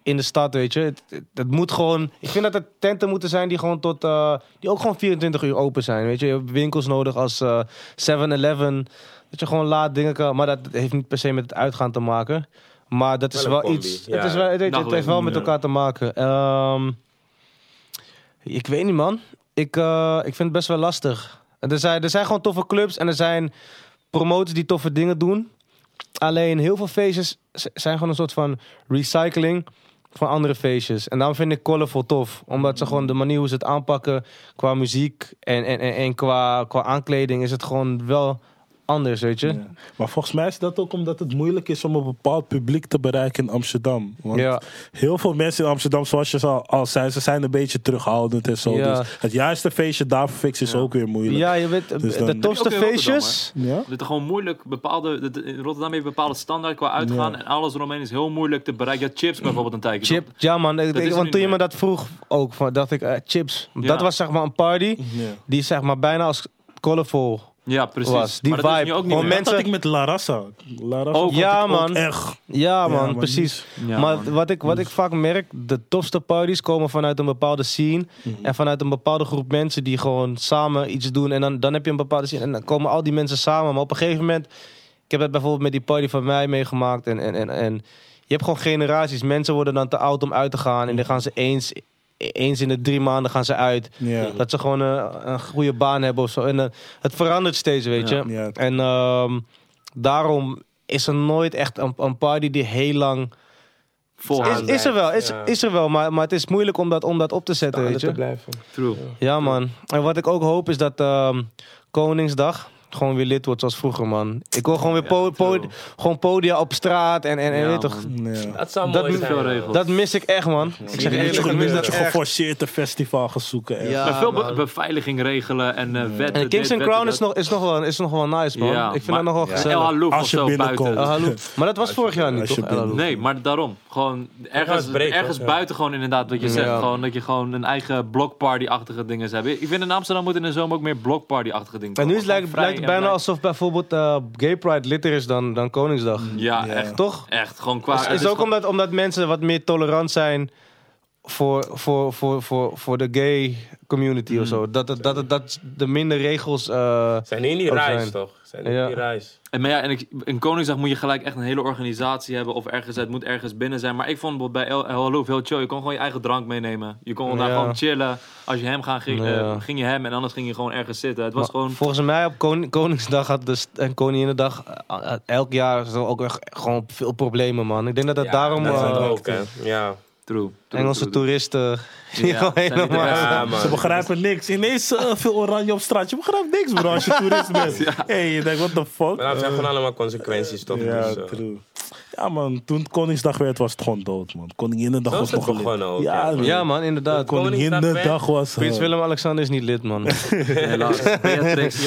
in de stad, weet je. Het, het, het moet gewoon... Ik vind dat er tenten moeten zijn die gewoon tot... eh, die ook gewoon 24 uur open zijn, weet je. Je hebt winkels nodig als eh, 7-Eleven. Dat je gewoon laat dingen kan... Maar dat heeft niet per se met het uitgaan te maken. Maar dat is Wel iets... ja. Het, is wel, het, het, het heeft wel met elkaar te maken. Ehm, ik weet niet, man. Ik, eh, ik vind het best wel lastig. Er zijn, er zijn gewoon toffe clubs en er zijn promoters die toffe dingen doen. Alleen heel veel feestjes zijn gewoon een soort van recycling van andere feestjes. En daarom vind ik Colorful tof. Omdat ze gewoon de manier hoe ze het aanpakken qua muziek en, en, en, en qua, qua aankleding is het gewoon wel anders, weet je. Ja. Maar volgens mij is dat ook omdat het moeilijk is om een bepaald publiek te bereiken in Amsterdam. Want Ja. heel veel mensen in Amsterdam, zoals je al, al zei, ze zijn een beetje terughoudend en zo. Ja. Dus het juiste feestje daarvoor fixen is Ja. ook weer moeilijk. Ja, je weet, Dus dan- de tofste feestjes... Ja? Het is gewoon moeilijk, bepaalde, de- de- in Rotterdam heeft bepaalde standaard qua uitgaan. Ja. En alles eromheen is heel moeilijk te bereiken. Ja, chips bijvoorbeeld een tijdje. Chip, ja man, ik- want toen je me dat vroeg ook, van, dacht ik, eh, chips. Ja. Dat was zeg maar een party Ja. die zeg maar bijna als colorful Ja, precies. Was. Die maar dat is nu ook niet Gewoon meer. mensen- Dat had ik met La Raza. La Raza Ook. vond Ja, ik ook man. echt. Ja, man, precies. Ja, maar man. wat ik, wat ik vaak merk, de tofste parties komen vanuit een bepaalde scene. Mhm. En vanuit een bepaalde groep mensen die gewoon samen iets doen. En dan, dan heb je een bepaalde scene. En dan komen al die mensen samen. Maar op een gegeven moment, ik heb het bijvoorbeeld met die party van mij meegemaakt. En, en, en, en je hebt gewoon generaties. Mensen worden dan te oud om uit te gaan. En dan gaan ze eens, eens in de drie maanden gaan ze uit. Ja. Dat ze gewoon een, een goede baan hebben of zo. En eh, het verandert steeds, weet je. Ja. En ehm, daarom is er nooit echt een, een party die heel lang... Vol Is, is er wel, is, Ja. is er wel. Maar, maar het is moeilijk om dat, om dat op te zetten, weet te je. blijven. True. Ja, man. En wat ik ook hoop is dat ehm, Koningsdag gewoon weer lid wordt zoals vroeger, man. Ik wil gewoon weer po- gewoon podia op straat en, en, en Ja, weet toch... Dat zou Dat mooi moet- zijn. veel man. regels. Dat mis ik echt, man. Ik zeg je eerlijk, ik mis een dat dat echt. geforceerd een festival gaan zoeken. echt. Ja. maar veel be- beveiliging regelen en eh wetten. En Kingston dit, Crown is nog, is, nog wel, is nog wel nice, man. Ja, ik vind maar- dat nog wel Ja. dat. gezellig. Als of je zo binnenkomt. buiten. Hallo. Maar dat was vorig jaar niet, je toch? Nee, maar daarom. Gewoon ergens, ergens buiten gewoon inderdaad wat je zegt. Gewoon dat je gewoon een eigen blockparty-achtige dingen hebt. Ik vind in Amsterdam moet in de zomer ook meer blockparty-achtige dingen En nu is het het bijna alsof bijvoorbeeld eh, Gay Pride litter is dan, dan Koningsdag. Ja, Ja. echt. Toch? Echt, gewoon qua... Is, het is ook gewoon- omdat, omdat mensen wat meer tolerant zijn voor, voor, voor, voor, voor de gay community of zo. Dat, het- dat, het- dat de minder regels. eh, Zijn in die reis, zijn. toch? Zijn Ja. in die reis. En, maar ja, en ik, in Koningsdag moet je gelijk echt een hele organisatie hebben. Of ergens, het moet ergens binnen zijn. Maar ik vond bijvoorbeeld bij El, Halouf heel chill. Je kon gewoon je eigen drank meenemen. Je kon daar gewoon chillen. Als je hem gaat, ging, eh, ging je hem. En anders ging je gewoon ergens zitten. Het was maar gewoon... Volgens mij op Koning- Koningsdag had de st- en Koninginnedag eh, eh, elk jaar zo ook echt gewoon veel problemen, man. Ik denk dat dat Ja, daarom dat ook. Ja. True. true, Engelse true, toeristen Ja, gewoon de helemaal... Ja. Ze begrijpen niks. Ineens eh, veel oranje op straat. Je begrijpt niks, bro, als je toerist bent. Ja. hey, je denkt, what the fuck? Maar dat zijn gewoon allemaal consequenties, toch? Ja, Dus, eh, true. Ja, man, toen het Koningsdag werd, was het gewoon dood, man. Koninginnedag Zo was is het nog begonnen ook, Ja, ja. man. Ja, man, inderdaad. Koninginnedag was... Prins eh, Willem-Alexander is niet lid, man. Helaas. Beatrix.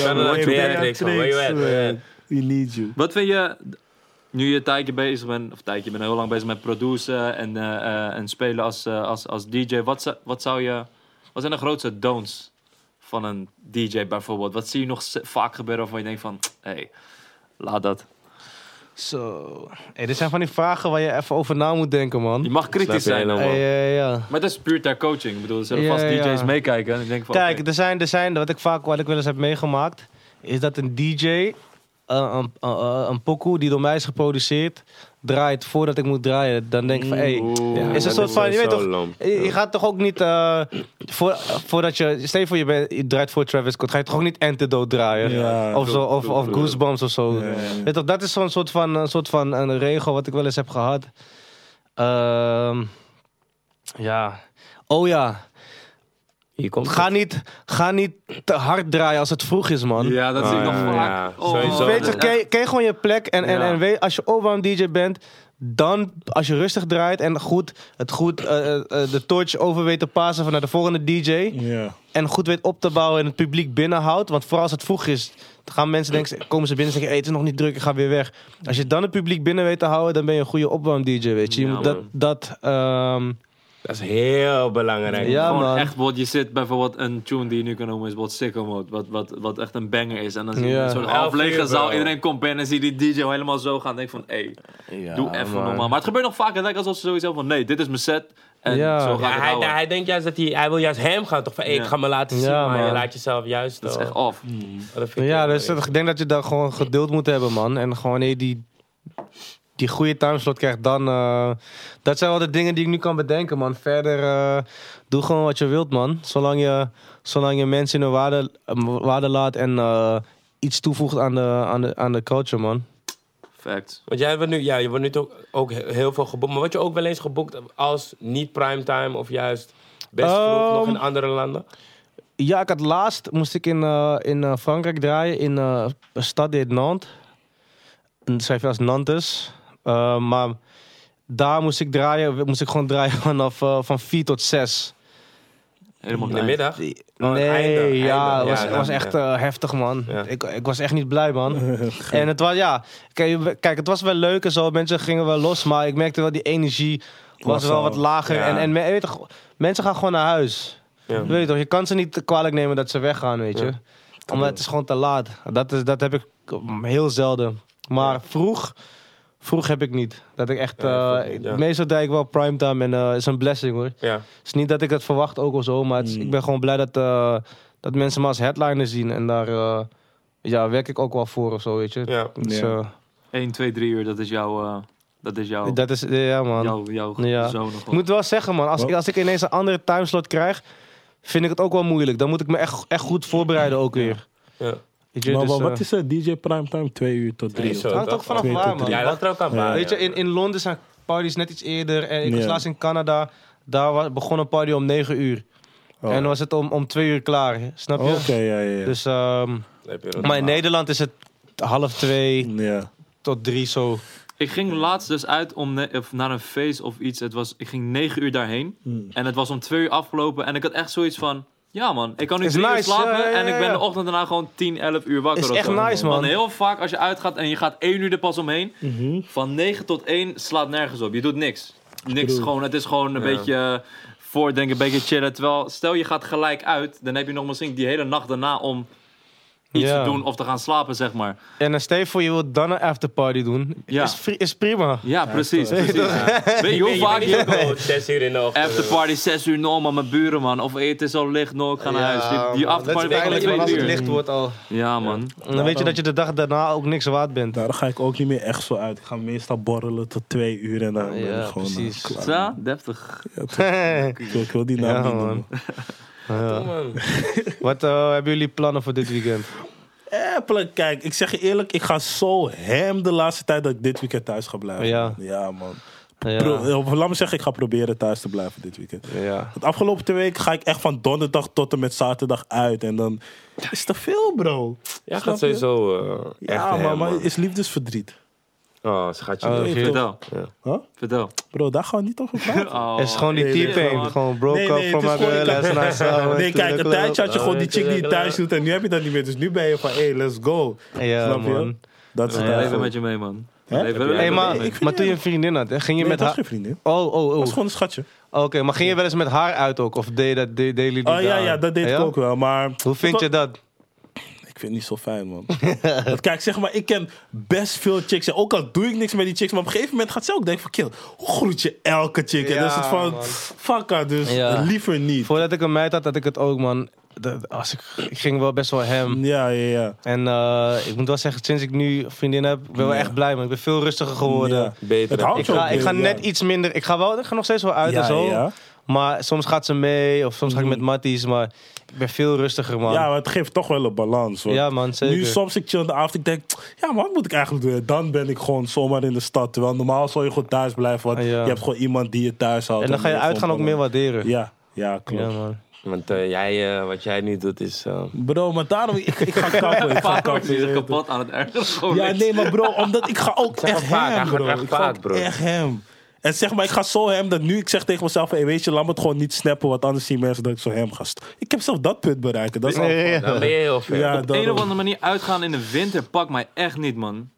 Beatrix, Beatrix, man. We need you. Wat vind je, nu je een tijdje bezig bent, of een tijdje, je bent heel lang bezig met produceren en, eh, eh, en spelen als, eh, als, als DJ. Wat, zou- wat zou je, wat zijn de grootste don'ts van een DJ bijvoorbeeld? Wat zie je nog vaak gebeuren waarvan je denkt van, hé, hey, laat dat. Zo. Hey, dit zijn van die vragen waar je even over na moet denken, man. Je mag kritisch zijn. helemaal. Hey, ja, ja. Maar dat is puur ter coaching. Ik bedoel, er zullen Ja, vast ja. DJ's meekijken. En ik denk van, Kijk, er zijn, er zijn, wat ik vaak, wat ik wel eens heb meegemaakt, is dat een DJ, een, een, een pokoe die door mij is geproduceerd, draait voordat ik moet draaien. Dan denk ik van, hé. Ja, is een soort van, je weet toch, je, je gaat toch ook niet, eh, voor, voordat je, stel je voor je, bent, je draait voor Travis Scott, ga je toch ook niet Antidote draaien? Ja, of zo, of, of Goosebumps of zo. Ja, ja, ja. Weet toch, dat is zo'n soort van, een soort van een regel wat ik wel eens heb gehad. Ehm, ja. Oh ja. Hier komt Ga niet, ga niet te hard draaien als het vroeg is, man. Ja, dat zie ik Oh, nog vaak. Oh. Weet je, dat- ken, ken gewoon je plek. En, en, Ja. en weet, als je opwarm DJ bent, dan als je rustig draait en goed, het goed eh, eh, eh, de torch over weet te passen van naar de volgende DJ. Ja. En goed weet op te bouwen en het publiek binnenhoudt. Want vooral als het vroeg is, dan gaan mensen denken, komen ze binnen en zeggen, hey, het is nog niet druk, ik ga weer weg. Als je dan het publiek binnen weet te houden, dan ben je een goede opwarm DJ, weet je. je Ja, moet dat, dat ehm, Dat is heel belangrijk. Ja, gewoon man. echt, bijvoorbeeld, je zit bijvoorbeeld een tune die je nu kan noemen, is bijvoorbeeld Sicko Mode, wat, wat, wat echt een banger is. En dan zie je Ja. een soort half lege zaal, iedereen komt binnen en zie je die DJ helemaal zo gaan. denk van, hé, doe even normaal. Maar het gebeurt nog vaak, het lijkt alsof ze sowieso van, nee, dit is mijn set. En Ja. zo Ja, hij, hij denkt juist dat hij, hij wil juist hem gaan toch van, hey, Ja. ik ga me laten zien, Ja, maar je man. laat jezelf juist. Dat is echt off. dat vind ik Ja, dus ik denk dat je daar gewoon geduld moet hebben, man. En gewoon je die, die goede timeslot krijgt, dan... eh, dat zijn wel de dingen die ik nu kan bedenken, man. Verder, eh, doe gewoon wat je wilt, man. Zolang je, zolang je mensen in hun waarde, eh, waarde laat en eh, iets toevoegt aan de, aan, de, aan de culture, man. Fact. Want jij wordt nu, ja, je wordt nu toch ook he- heel veel geboekt. Maar word je ook wel eens geboekt als niet primetime of juist best vroeg nog in Ehm, andere landen? Ja, ik had laatst, moest ik in, eh, in Frankrijk draaien, in eh, een stad die heet Nantes. En dat schrijf je als Nantes. Eh, maar daar moest ik draaien, moest ik gewoon draaien vanaf eh, van 4 tot 6. Helemaal In de middag? Oh, het nee, einde, ja, het was, Ja, was ja. echt eh, heftig, man. Ja. Ik, ik was echt niet blij, man. en het was, ja, kijk, kijk, het was wel leuk en zo. Mensen gingen wel los, maar ik merkte wel die energie was, Was wel wat lager. ja. En, en weet toch, mensen gaan gewoon naar huis. Ja. Weet je toch, je kan ze niet kwalijk nemen dat ze weggaan, weet je. Ja. Omdat het is gewoon te laat. Dat, is, dat heb ik heel zelden. Maar vroeg, vroeg heb ik niet. Dat ik echt, Ja, eh, ja. meestal denk ik wel primetime en eh is een blessing hoor. Ja. Het is niet dat ik het verwacht ook of zo, maar het is- Mm. ik ben gewoon blij dat, eh, dat mensen me als headliner zien. En daar eh, ja, werk ik ook wel voor of zo, weet je. Ja. Dus, Ja. eh, 1, 2, 3 uur, dat is jouw... eh, dat is jouw... dat is, ja man. jouw, jouw Ja. Ik moet wel zeggen, man, als ik, als ik ineens een andere timeslot krijg, vind ik het ook wel moeilijk. Dan moet ik me echt, echt goed voorbereiden ook weer. Ja. Je, Maar dus, wat- eh, wat is het? DJ Primetime? Twee uur tot drie. Zo. het hangt ook vanaf Twee waar, man. Ja, dat er ook aan Ja. waar, Weet je, in, in Londen zijn parties net iets eerder. En ik was laatst in Canada. Daar begon een party om 9 uur. Oh. En dan was het om, om 2 uur klaar. Snap je? Oké, ja, ja. ja. Dus, ehm, maar in Nederland is het half twee ja. tot drie zo. Ik ging laatst dus uit om of naar een feest of iets. Het was, ik ging 9 uur daarheen. Hmm. En het was om 2 uur afgelopen. En ik had echt zoiets van... Ja man, ik kan nu Is drie uur slapen. ja, ja, ja, En ik ben de ochtend daarna gewoon 10, 11 uur wakker. Is of echt zo. nice, man. Want heel vaak als je uitgaat en je gaat 1 uur er pas omheen. Mhm. Van 9 tot 1 slaat nergens op. Je doet niks. Niks gewoon. Het is gewoon een Ja. beetje voordenken, een beetje chillen. Terwijl, stel je gaat gelijk uit. Dan heb je nog misschien die hele nacht daarna om iets Ja. te doen of te gaan slapen, zeg maar. En dan stel je voor, je wilt dan een afterparty doen. Ja. Is, is prima. Ja, precies. precies. Weet je hoe vaak je... gewoon zes uur in de ochtend. Afterparty 6 uur no, man, mijn buren man. Of hey, het is al licht, no, ik ga naar huis. Die, die afterparty ben ben ik al als twee het uur. licht wordt al. Ja man. En dan weet je dat je de dag daarna ook niks waard bent. Daar ga ik ook niet meer echt zo uit. Ik ga meestal borrelen tot twee uur en dan ben ik Ja, gewoon eh, precies. klaar. Zo, deftig. Ik, wil, ik wil die naam Ja, niet man. noemen. Ja. Man. Wat eh, hebben jullie plannen voor dit weekend? Eh, plek, kijk, ik zeg je eerlijk, ik ga zo hem de laatste tijd dat ik dit weekend thuis ga blijven. Ja. ja man. Ja. Pro- of laat me zeggen, ik ga proberen thuis te blijven dit weekend. ja. Het afgelopen twee weken ga ik echt van donderdag tot en met zaterdag uit. En dan is te veel, bro. Ja, Snap gaat je? sowieso eh echt Ja, hem, maar, maar man. is liefdesverdriet. Oh, schatje. Oh, nee. Vertel. Huh? Vertel. Bro, daar gaan we niet over praten. Oh, Het is gewoon die nee, nee. Gewoon broke Nee, up nee, from het my is girl gewoon- last Nee, kijk, een tijdje had je Oh, gewoon die chick die je ja. thuis doet en nu heb je dat niet meer. Dus nu ben je van, hé, hey, let's go. Ja, Snap je? man. Dat is het leven eigenlijk. met je mee, man. Je- Hey, maar, je maar toen je een vriendin had, hè, ging je Nee, met dat was haar... geen vriendin. Oh, oh, Dat oh. was gewoon een schatje. Oké, maar ging je wel eens met haar uit ook? Of deed je dat, jullie Oh ja, ja, dat deed ik ook wel. Maar Hoe vind je dat? Ik vind het niet zo fijn, man. Want kijk, zeg maar, ik ken best veel chicks. En ook al doe ik niks met die chicks, maar op een gegeven moment gaat ze ook denken van... Kill, hoe groet je elke chick? en Ja, dan is het van, man. fuck haar, dus Ja. liever niet. Voordat ik een meid had, had ik het ook, man. Dat- als ik, ik ging wel best wel hem. Ja, ja, ja. En eh, ik moet wel zeggen, sinds ik nu een vriendin heb, ik ben wel Ja. echt blij, man. Ik ben veel rustiger geworden. Ja. Beter. Het houdt Ik zo ga, ik ga ja. net iets minder. Ik ga, wel, ik ga nog steeds wel uit Ja, en zo. ja. Maar soms gaat ze mee, of soms ga ik met Matties. Maar ik ben veel rustiger, man. Ja, maar het geeft toch wel een balans. hoor. Ja, man, zeker. Nu soms ik chill in de avond, ik denk, ja, maar wat moet ik eigenlijk doen? Dan ben ik gewoon zomaar in de stad. Terwijl normaal zou je gewoon thuis blijven, want Ja. je hebt gewoon iemand die je thuis houdt. en dan ga je uitgaan ook meer waarderen. Ja, ja, klopt. Ja, man. Want eh, jij, eh, wat jij nu doet is... eh, Bro, maar daarom, ik, ik ga kappen. Ik ga kappen. je kapot aan het. Gewoon Ja, nee, maar bro, omdat ik ga ook echt hem, bro. echt Ik ga vaak, ook bro. echt hem. En zeg maar, ik ga zo hem dat nu ik zeg tegen mezelf, hey, weet je, laat me het gewoon niet snappen, want anders zien mensen dat ik zo hem ga. st- Ik heb zelf dat punt bereiken. Dat is al- Ja, ja, dan ben je heel ver. Ja, Op een of daarom. andere manier uitgaan in de winter pakt mij echt niet, man.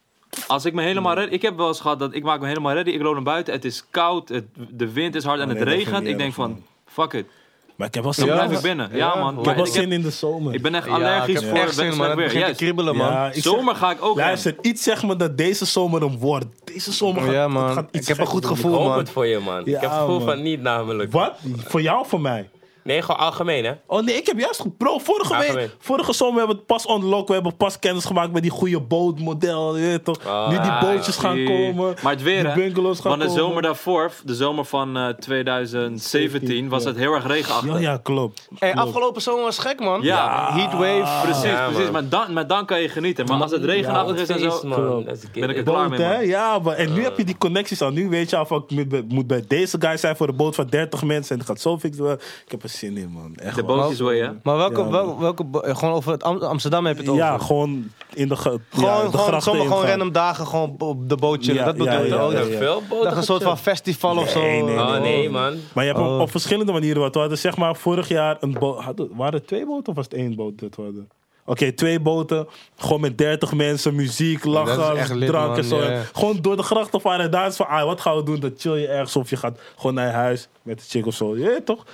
Als ik me helemaal red... Ik heb wel eens gehad dat ik maak me helemaal ready. Ik loop naar buiten. Het is koud. Het, de wind is hard en het nee, dat vind regent. ik Ik denk erg, van, fuck it. Maar ik heb wel Dan zin, Ja, blijf ik binnen. Ja, ja, man. ik heb wel zin in de zomer. Ik ben echt ik allergisch heb voor echt zin, man. Het weer. begint te Yes. kriebelen, man. Ja, ik zeg- Zomer ga ik ook. Luister, iets zeg me dat deze zomer hem wordt. Deze zomer gaat, Ja, het man. gaat iets Ik heb een goed gevoel, hoop man. het voor je, man. Ja, ik heb het gevoel man. van niet namelijk. Wat? Voor jou of voor mij? Nee, gewoon algemeen, hè? Oh nee, ik heb juist goed. Bro, vorige, Algemeen. week, vorige zomer hebben we het pas unlocked. We hebben pas kennis gemaakt met die goede bootmodel. Je weet toch? Ah, nu die Ja, bootjes gaan die- komen. Maar het weer, hè? bungalows gaan Want de komen. zomer daarvoor, de zomer van eh, 2017, was ja. het heel erg regenachtig. Ja, ja, klopt. Hey, Klopt. afgelopen zomer was gek, man. Ja. Heatwave. Precies, Ja, precies. man. Maar dan, maar dan kan je genieten. Maar als het regenachtig is en zo... Man. Ben ik er klaar mee, man. Ja, maar, en nu heb je die connecties al. Nu weet je al van, ik moet, bij deze guy zijn voor de boot van 30 mensen. En het gaat zo fixen. Ik heb er zin in, man. Echt, De bootjes way, hè? Maar welke, Ja, wel- welke, eh, gewoon over het Am- Amsterdam heb je het over? Ja, gewoon in de, ge- Gewoon, ja, de gewoon, sommige gewoon random dagen gewoon op de boot chillen. Ja, dat bedoel ja, je? ja, oh, ja, dat- ja. Veel boten Dat een soort van festival of zo. Nee, nee, Oh, nee, man. Maar je hebt Oh. op, op verschillende manieren wat. We hadden zeg maar vorig jaar een boot. hadden- Waren het twee boten of was het één boot dat we hadden? Oké, twee boten. Gewoon met 30 mensen, muziek, lachen, lit, drank en zo. ja. Gewoon door de grachten varen. En daar is van, ah, wat gaan we doen? Dan chill je ergens of je gaat gewoon naar je huis met de chick of zo. Ja, toch?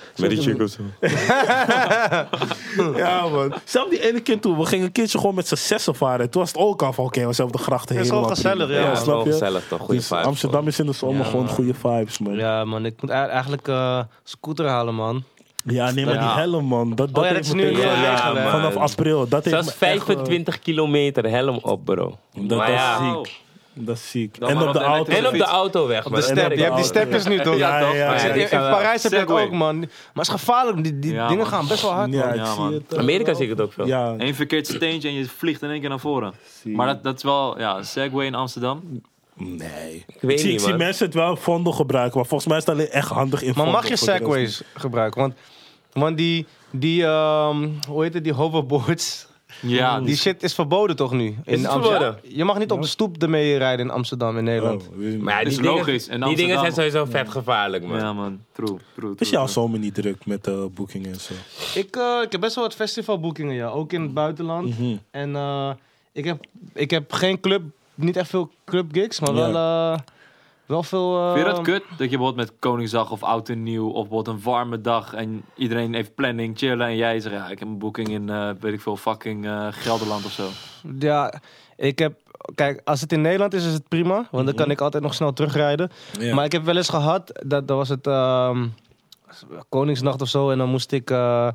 Ja, man. Zelf die ene keer toen, we gingen een keertje gewoon met z'n zessen varen. Toen was het ook al van, oké, we zijn op de grachten Het is helemaal gewoon gezellig, prima. ja. snap Wel je? gezellig toch, goede Dus vibes. Amsterdam is in de zomer Ja, gewoon man. goede vibes, man. Ja, Ja, man. Ik moet e- eigenlijk eh scooter halen, man. Nee, maar die Ja. helm, man. Dat, dat Oh ja, dat is nu Ja, man. Vanaf april. Dat Zelfs echt, eh, 25 kilometer helm op, bro. Dat, maar dat ja. is ziek. Dat is ziek. Dan en op de auto. En op de autoweg, Op de step. Je hebt die auto. steppers nu, toch? Ja, ja, ja. Die in Parijs heb je dat ook, man. Maar het is gevaarlijk. Die, die Ja, dingen man. gaan best wel hard, Ja, man. ik Ja, zie man. het. eh, Amerika zie ik het ook veel. Ja, Eén verkeerd steentje en je vliegt in één keer naar voren. zie. Maar dat, dat is wel, ja, Segway in Amsterdam. Nee. Ik weet zie, niet, ik zie man. mensen het wel Vondel gebruiken, maar volgens mij is het alleen echt handig in Maar Vondel. mag je voor de rest segways gebruiken? Want, want die, die ehm, hoe heet het, die hoverboards, Ja, die shit is verboden toch nu? In het Amsterdam? verboden? Je mag niet op de stoep ermee rijden in Amsterdam, in. Nederland. Oh, weet Maar ja, Is die dingen, logisch. En die dingen zijn sowieso vet gevaarlijk, man. ja man, true, true, true. Is jouw true. zomer niet druk met de boeking en zo? Ik, eh, ik heb best wel wat festivalboekingen, ja. Ook in het buitenland. Mhm. En eh, ik, heb, ik heb geen club, niet echt veel clubgigs, maar Ja. wel, eh, wel veel... eh, Vind je dat kut? Dat je bijvoorbeeld met Koningsdag of Oud en Nieuw of bijvoorbeeld een warme dag en iedereen heeft planning, chillen en jij zegt ja, ik heb een boeking in, eh, weet ik veel, fucking eh, Gelderland of zo. Ja, ik heb... Kijk, als het in Nederland is, is het prima. Want dan kan ik altijd nog snel terugrijden. Ja. Maar ik heb wel eens gehad, dat, dat was het ehm, Koningsnacht of zo. En dan moest ik, eh,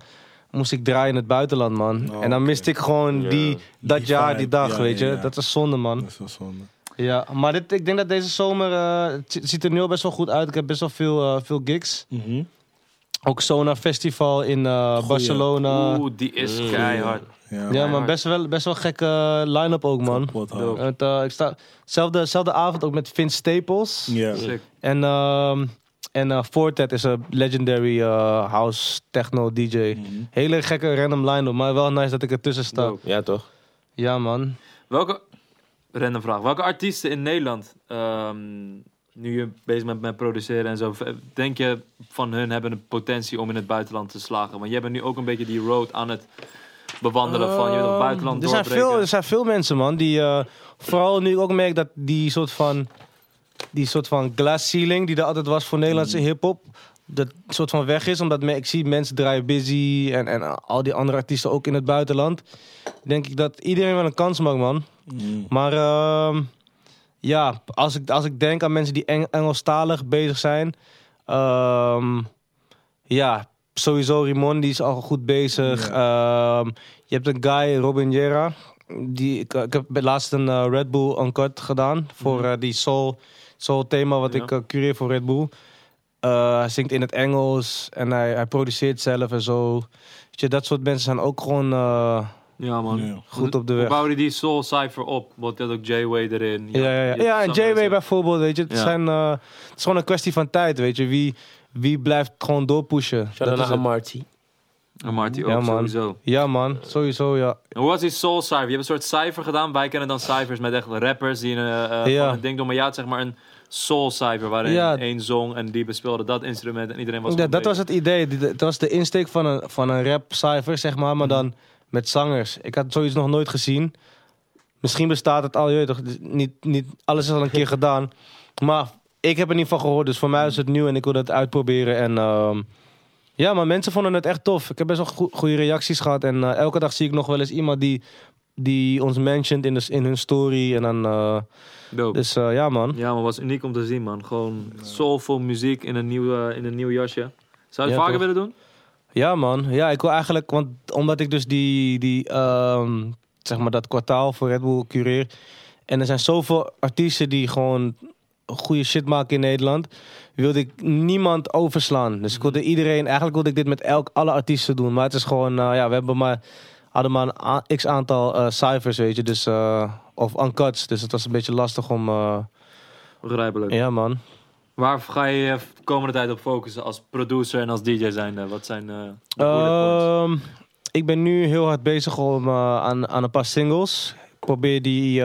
moest ik draaien in het buitenland, man. Oh, en dan miste ik gewoon die, dat Die jaar, vibe. die dag, Ja, weet je. ja. Dat is zonde, man. Dat is wel zonde. Ja, maar dit, ik denk dat deze zomer... eh, het ziet er nu al best wel goed uit. Ik heb best wel veel, eh, veel gigs. Mhm. Ook Sona Festival in eh, Barcelona. Oeh, die is Mm. keihard. Ja, ja, man, best wel, best wel gekke line-up ook, man. Het, eh, ik sta, zelfde, zelfde avond ook met Vince Staples. Ja. Sick. En, ehm en eh, Fortet is een legendary eh, house techno DJ. Mhm. Hele gekke random line-up, maar wel nice dat ik ertussen sta. Dope. Ja, toch? Ja, man. Welke, random vraag, welke artiesten in Nederland, ehm, nu je bezig bent met produceren en zo, denk je van hun hebben een potentie om in het buitenland te slagen? Want jij bent nu ook een beetje die road aan het bewandelen van je weet toch, buitenland er zijn, doorbreken. veel, er zijn veel mensen, man, die eh, vooral nu ik ook merk dat die soort van, die soort van glass ceiling die er altijd was voor Nederlandse hip-hop, dat soort van weg is. Omdat me- ik zie mensen draaien busy en, en al die andere artiesten ook in het buitenland. Denk ik dat iedereen wel een kans maakt, man. Mhm. Maar ehm, ja, als ik, als ik denk aan mensen die Eng Engelstalig bezig zijn. ehm, ja, sowieso Rimon, die is al goed bezig. Ehm, je hebt een guy, Robin Jera. Die, ik, ik heb laatst een eh, Red Bull Uncut gedaan. Voor eh, die soul, soul thema wat Ja. ik eh, cureer voor Red Bull. Eh, hij zingt in het Engels en hij, hij produceert zelf en zo. Weet je, dat soort mensen zijn ook gewoon eh, Ja man. Ja. goed op de weg. bouwde die Soul Cypher op? Want had ook J-Way erin. Ja, ja, ja. Ja en J-Way bijvoorbeeld, weet je. Het, Ja. zijn, het is gewoon een kwestie van tijd, weet je. Wie, wie blijft gewoon doorpushen. Shout out Dat naar. Amarty. En Marty ook Ja, man. sowieso. Ja, man. Sowieso, ja. En hoe was die Soul Cypher? Je hebt een soort cypher gedaan. Wij kennen dan cyphers met echt rappers die een, Ja. ding doen. Maar had zeg maar een Soul Cypher waarin Ja. één zong en die bespeelde dat instrument en iedereen was ja dat was het idee. Het was de insteek van een, van een rap cypher, zeg maar. Maar dan met zangers. Ik had zoiets nog nooit gezien. Misschien bestaat het al, je toch. Niet, niet, alles is al een keer gedaan. Maar ik heb er niet van gehoord. Dus voor mij is het nieuw en ik wil dat uitproberen. En ehm, ja, maar mensen vonden het echt tof. Ik heb best wel goe- goede reacties gehad. En eh, elke dag zie ik nog wel eens iemand die, die ons mentioned in, de, in hun story. En dan, eh, Dope. dus eh, ja, man. Ja, maar was uniek om te zien, man. Gewoon soulful muziek in een nieuw, in een nieuw jasje. Zou je het Ja, vaker toch. willen doen? Ja, man. Ja, ik wil eigenlijk, want omdat ik dus die, die ehm, zeg maar dat kwartaal voor Red Bull cureer. En er zijn zoveel artiesten die gewoon goede shit maken in Nederland. Wilde ik niemand overslaan. Dus ik wilde iedereen, eigenlijk wilde ik dit met elk, alle artiesten doen. Maar het is gewoon, eh, ja, we hebben maar, hadden maar een x aantal eh, cijfers, weet je. Dus, eh, of uncuts. Dus het was een beetje lastig om, eh, Begrijpelijk. ja, man. Waar ga je de komende tijd op focussen als producer en als DJ zijnde? Wat zijn de? Ehm, ik ben nu heel hard bezig om, aan, aan een paar singles. Ik probeer die.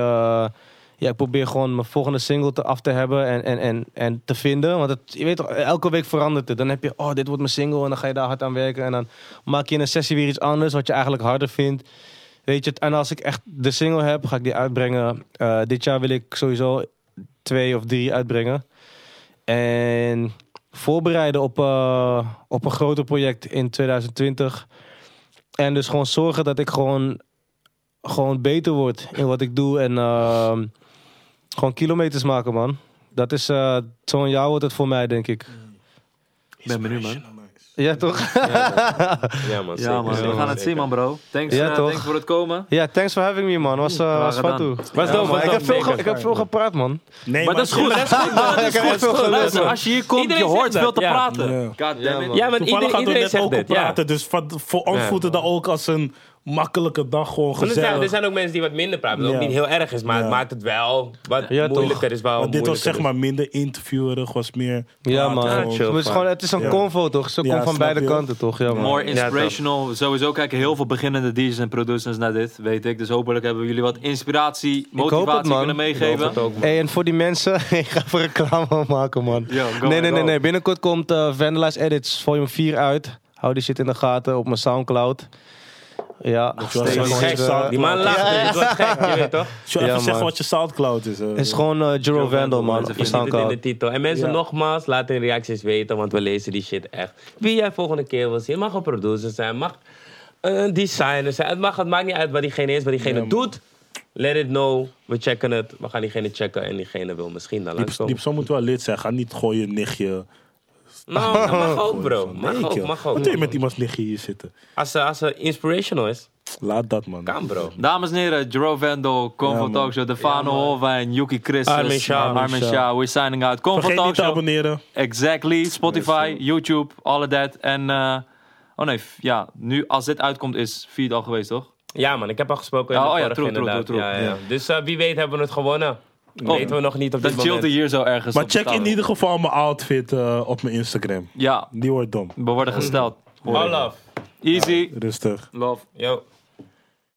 Ja, ik probeer gewoon mijn volgende single te, af te hebben en, en, en, en te vinden. Want het, je weet toch, elke week verandert het. Dan heb je, oh, dit wordt mijn single. En dan ga je daar hard aan werken. En dan maak je in een sessie weer iets anders wat je eigenlijk harder vindt. weet je, en als ik echt de single heb, ga ik die uitbrengen. Eh, dit jaar wil ik sowieso twee of drie uitbrengen. En voorbereiden op, eh, op een groter project in 2020. En dus gewoon zorgen dat ik gewoon, gewoon beter word in wat ik doe. En ehm, gewoon kilometers maken, man. Dat is, eh, zo'n jaar wordt het voor mij, denk ik. ben benieuwd, man. Ja, toch? Ja, man. Ja, man. We gaan het zien, man, bro. Thanks, Ja, eh, toch? thanks voor het komen. Ja, thanks for having me, man. Was, uh, was gedaan. fatu. Was Ja, dope, man. was ik, heb veel, ik heb veel gepraat, man. Nee, Maar dat is goed, dat is goed. man. Ik heb echt veel geleerd, Luister, man. als je hier komt, Iedereen je hoort veel te praten. Ja. God damn it. man. Ja, maar Toevallig iedereen, iedereen net ook praten. Dus voor, voor ons voelt het ook als een makkelijke dag gewoon Want er, zijn, er gezellig. zijn ook mensen die wat minder praten. Wat Ja. ook niet heel erg is, maar Ja. het maakt het wel wat Ja, toch. moeilijker. is wel Want dit was zeg maar minder interviewerig, was meer Ja, man. Maar het, is gewoon, het is een Ja. convo, toch? Ze Ja, komt van beide je? kanten, toch? Ja, man. More Ja, inspirational. Sowieso kijken heel veel beginnende DJ's en producers naar dit, weet ik. Dus hopelijk hebben jullie wat inspiratie, het, motivatie kunnen Ik hoop meegeven. het ook, man. Hey, en voor die mensen, ik ga even reclame maken, man. Yo, nee, nee, nee, nee. Binnenkort komt eh Vandalize Edits volume 4 uit. Hou die shit in de gaten op mijn Soundcloud. Ja, was steeds zo Gek, eh, die man lacht, Ja, dus het gek, je weet toch? Zullen we Ja, even zeggen wat je Soundcloud is? eh? Het is gewoon eh Jero Vandal, man, op Je het in de Soundcloud. titel. En mensen, nogmaals, laat in reacties weten, want we lezen die shit echt. Wie jij volgende keer wil zien. Mag een producer zijn, mag een designer zijn. Het, mag, het maakt niet uit wat diegene is, wat diegene doet. Let it know. We checken het. We gaan diegene checken en diegene wil misschien dan Die, langskomen. die persoon moet wel lid zijn. Ga niet je nichtje. Nou, dat mag ook, bro. Nee, Mag ook, mag ook. Wat doe je met iemands nichtje hier zitten? Als ze, als ze inspirational is, Laat dat, man. kan, bro. Dames en heren, Jero Vendel, Convo Ja, man. Talkshow, Defano Holwijn, Yuki Christus, Armin Shah. Armin Shah. We're signing out. Convo Vergeet niet te Talkshow, abonneren. exactly. Spotify, YouTube, all of that. En, eh, oh nee, f- ja, nu als dit uitkomt is feed al geweest, toch? Ja, man, ik heb al gesproken in Ja, de oh ja, vorige true, true, inderdaad. true, true. Ja, ja, ja. Ja. Dus eh, wie weet hebben we het gewonnen. Oh, Weten we nog niet op dit chillt moment. hier zo ergens Maar op de check in ieder geval mijn outfit eh, op mijn Instagram. Ja, Die wordt dom. we worden gesteld. All love. Easy. Rustig. Love. Yo.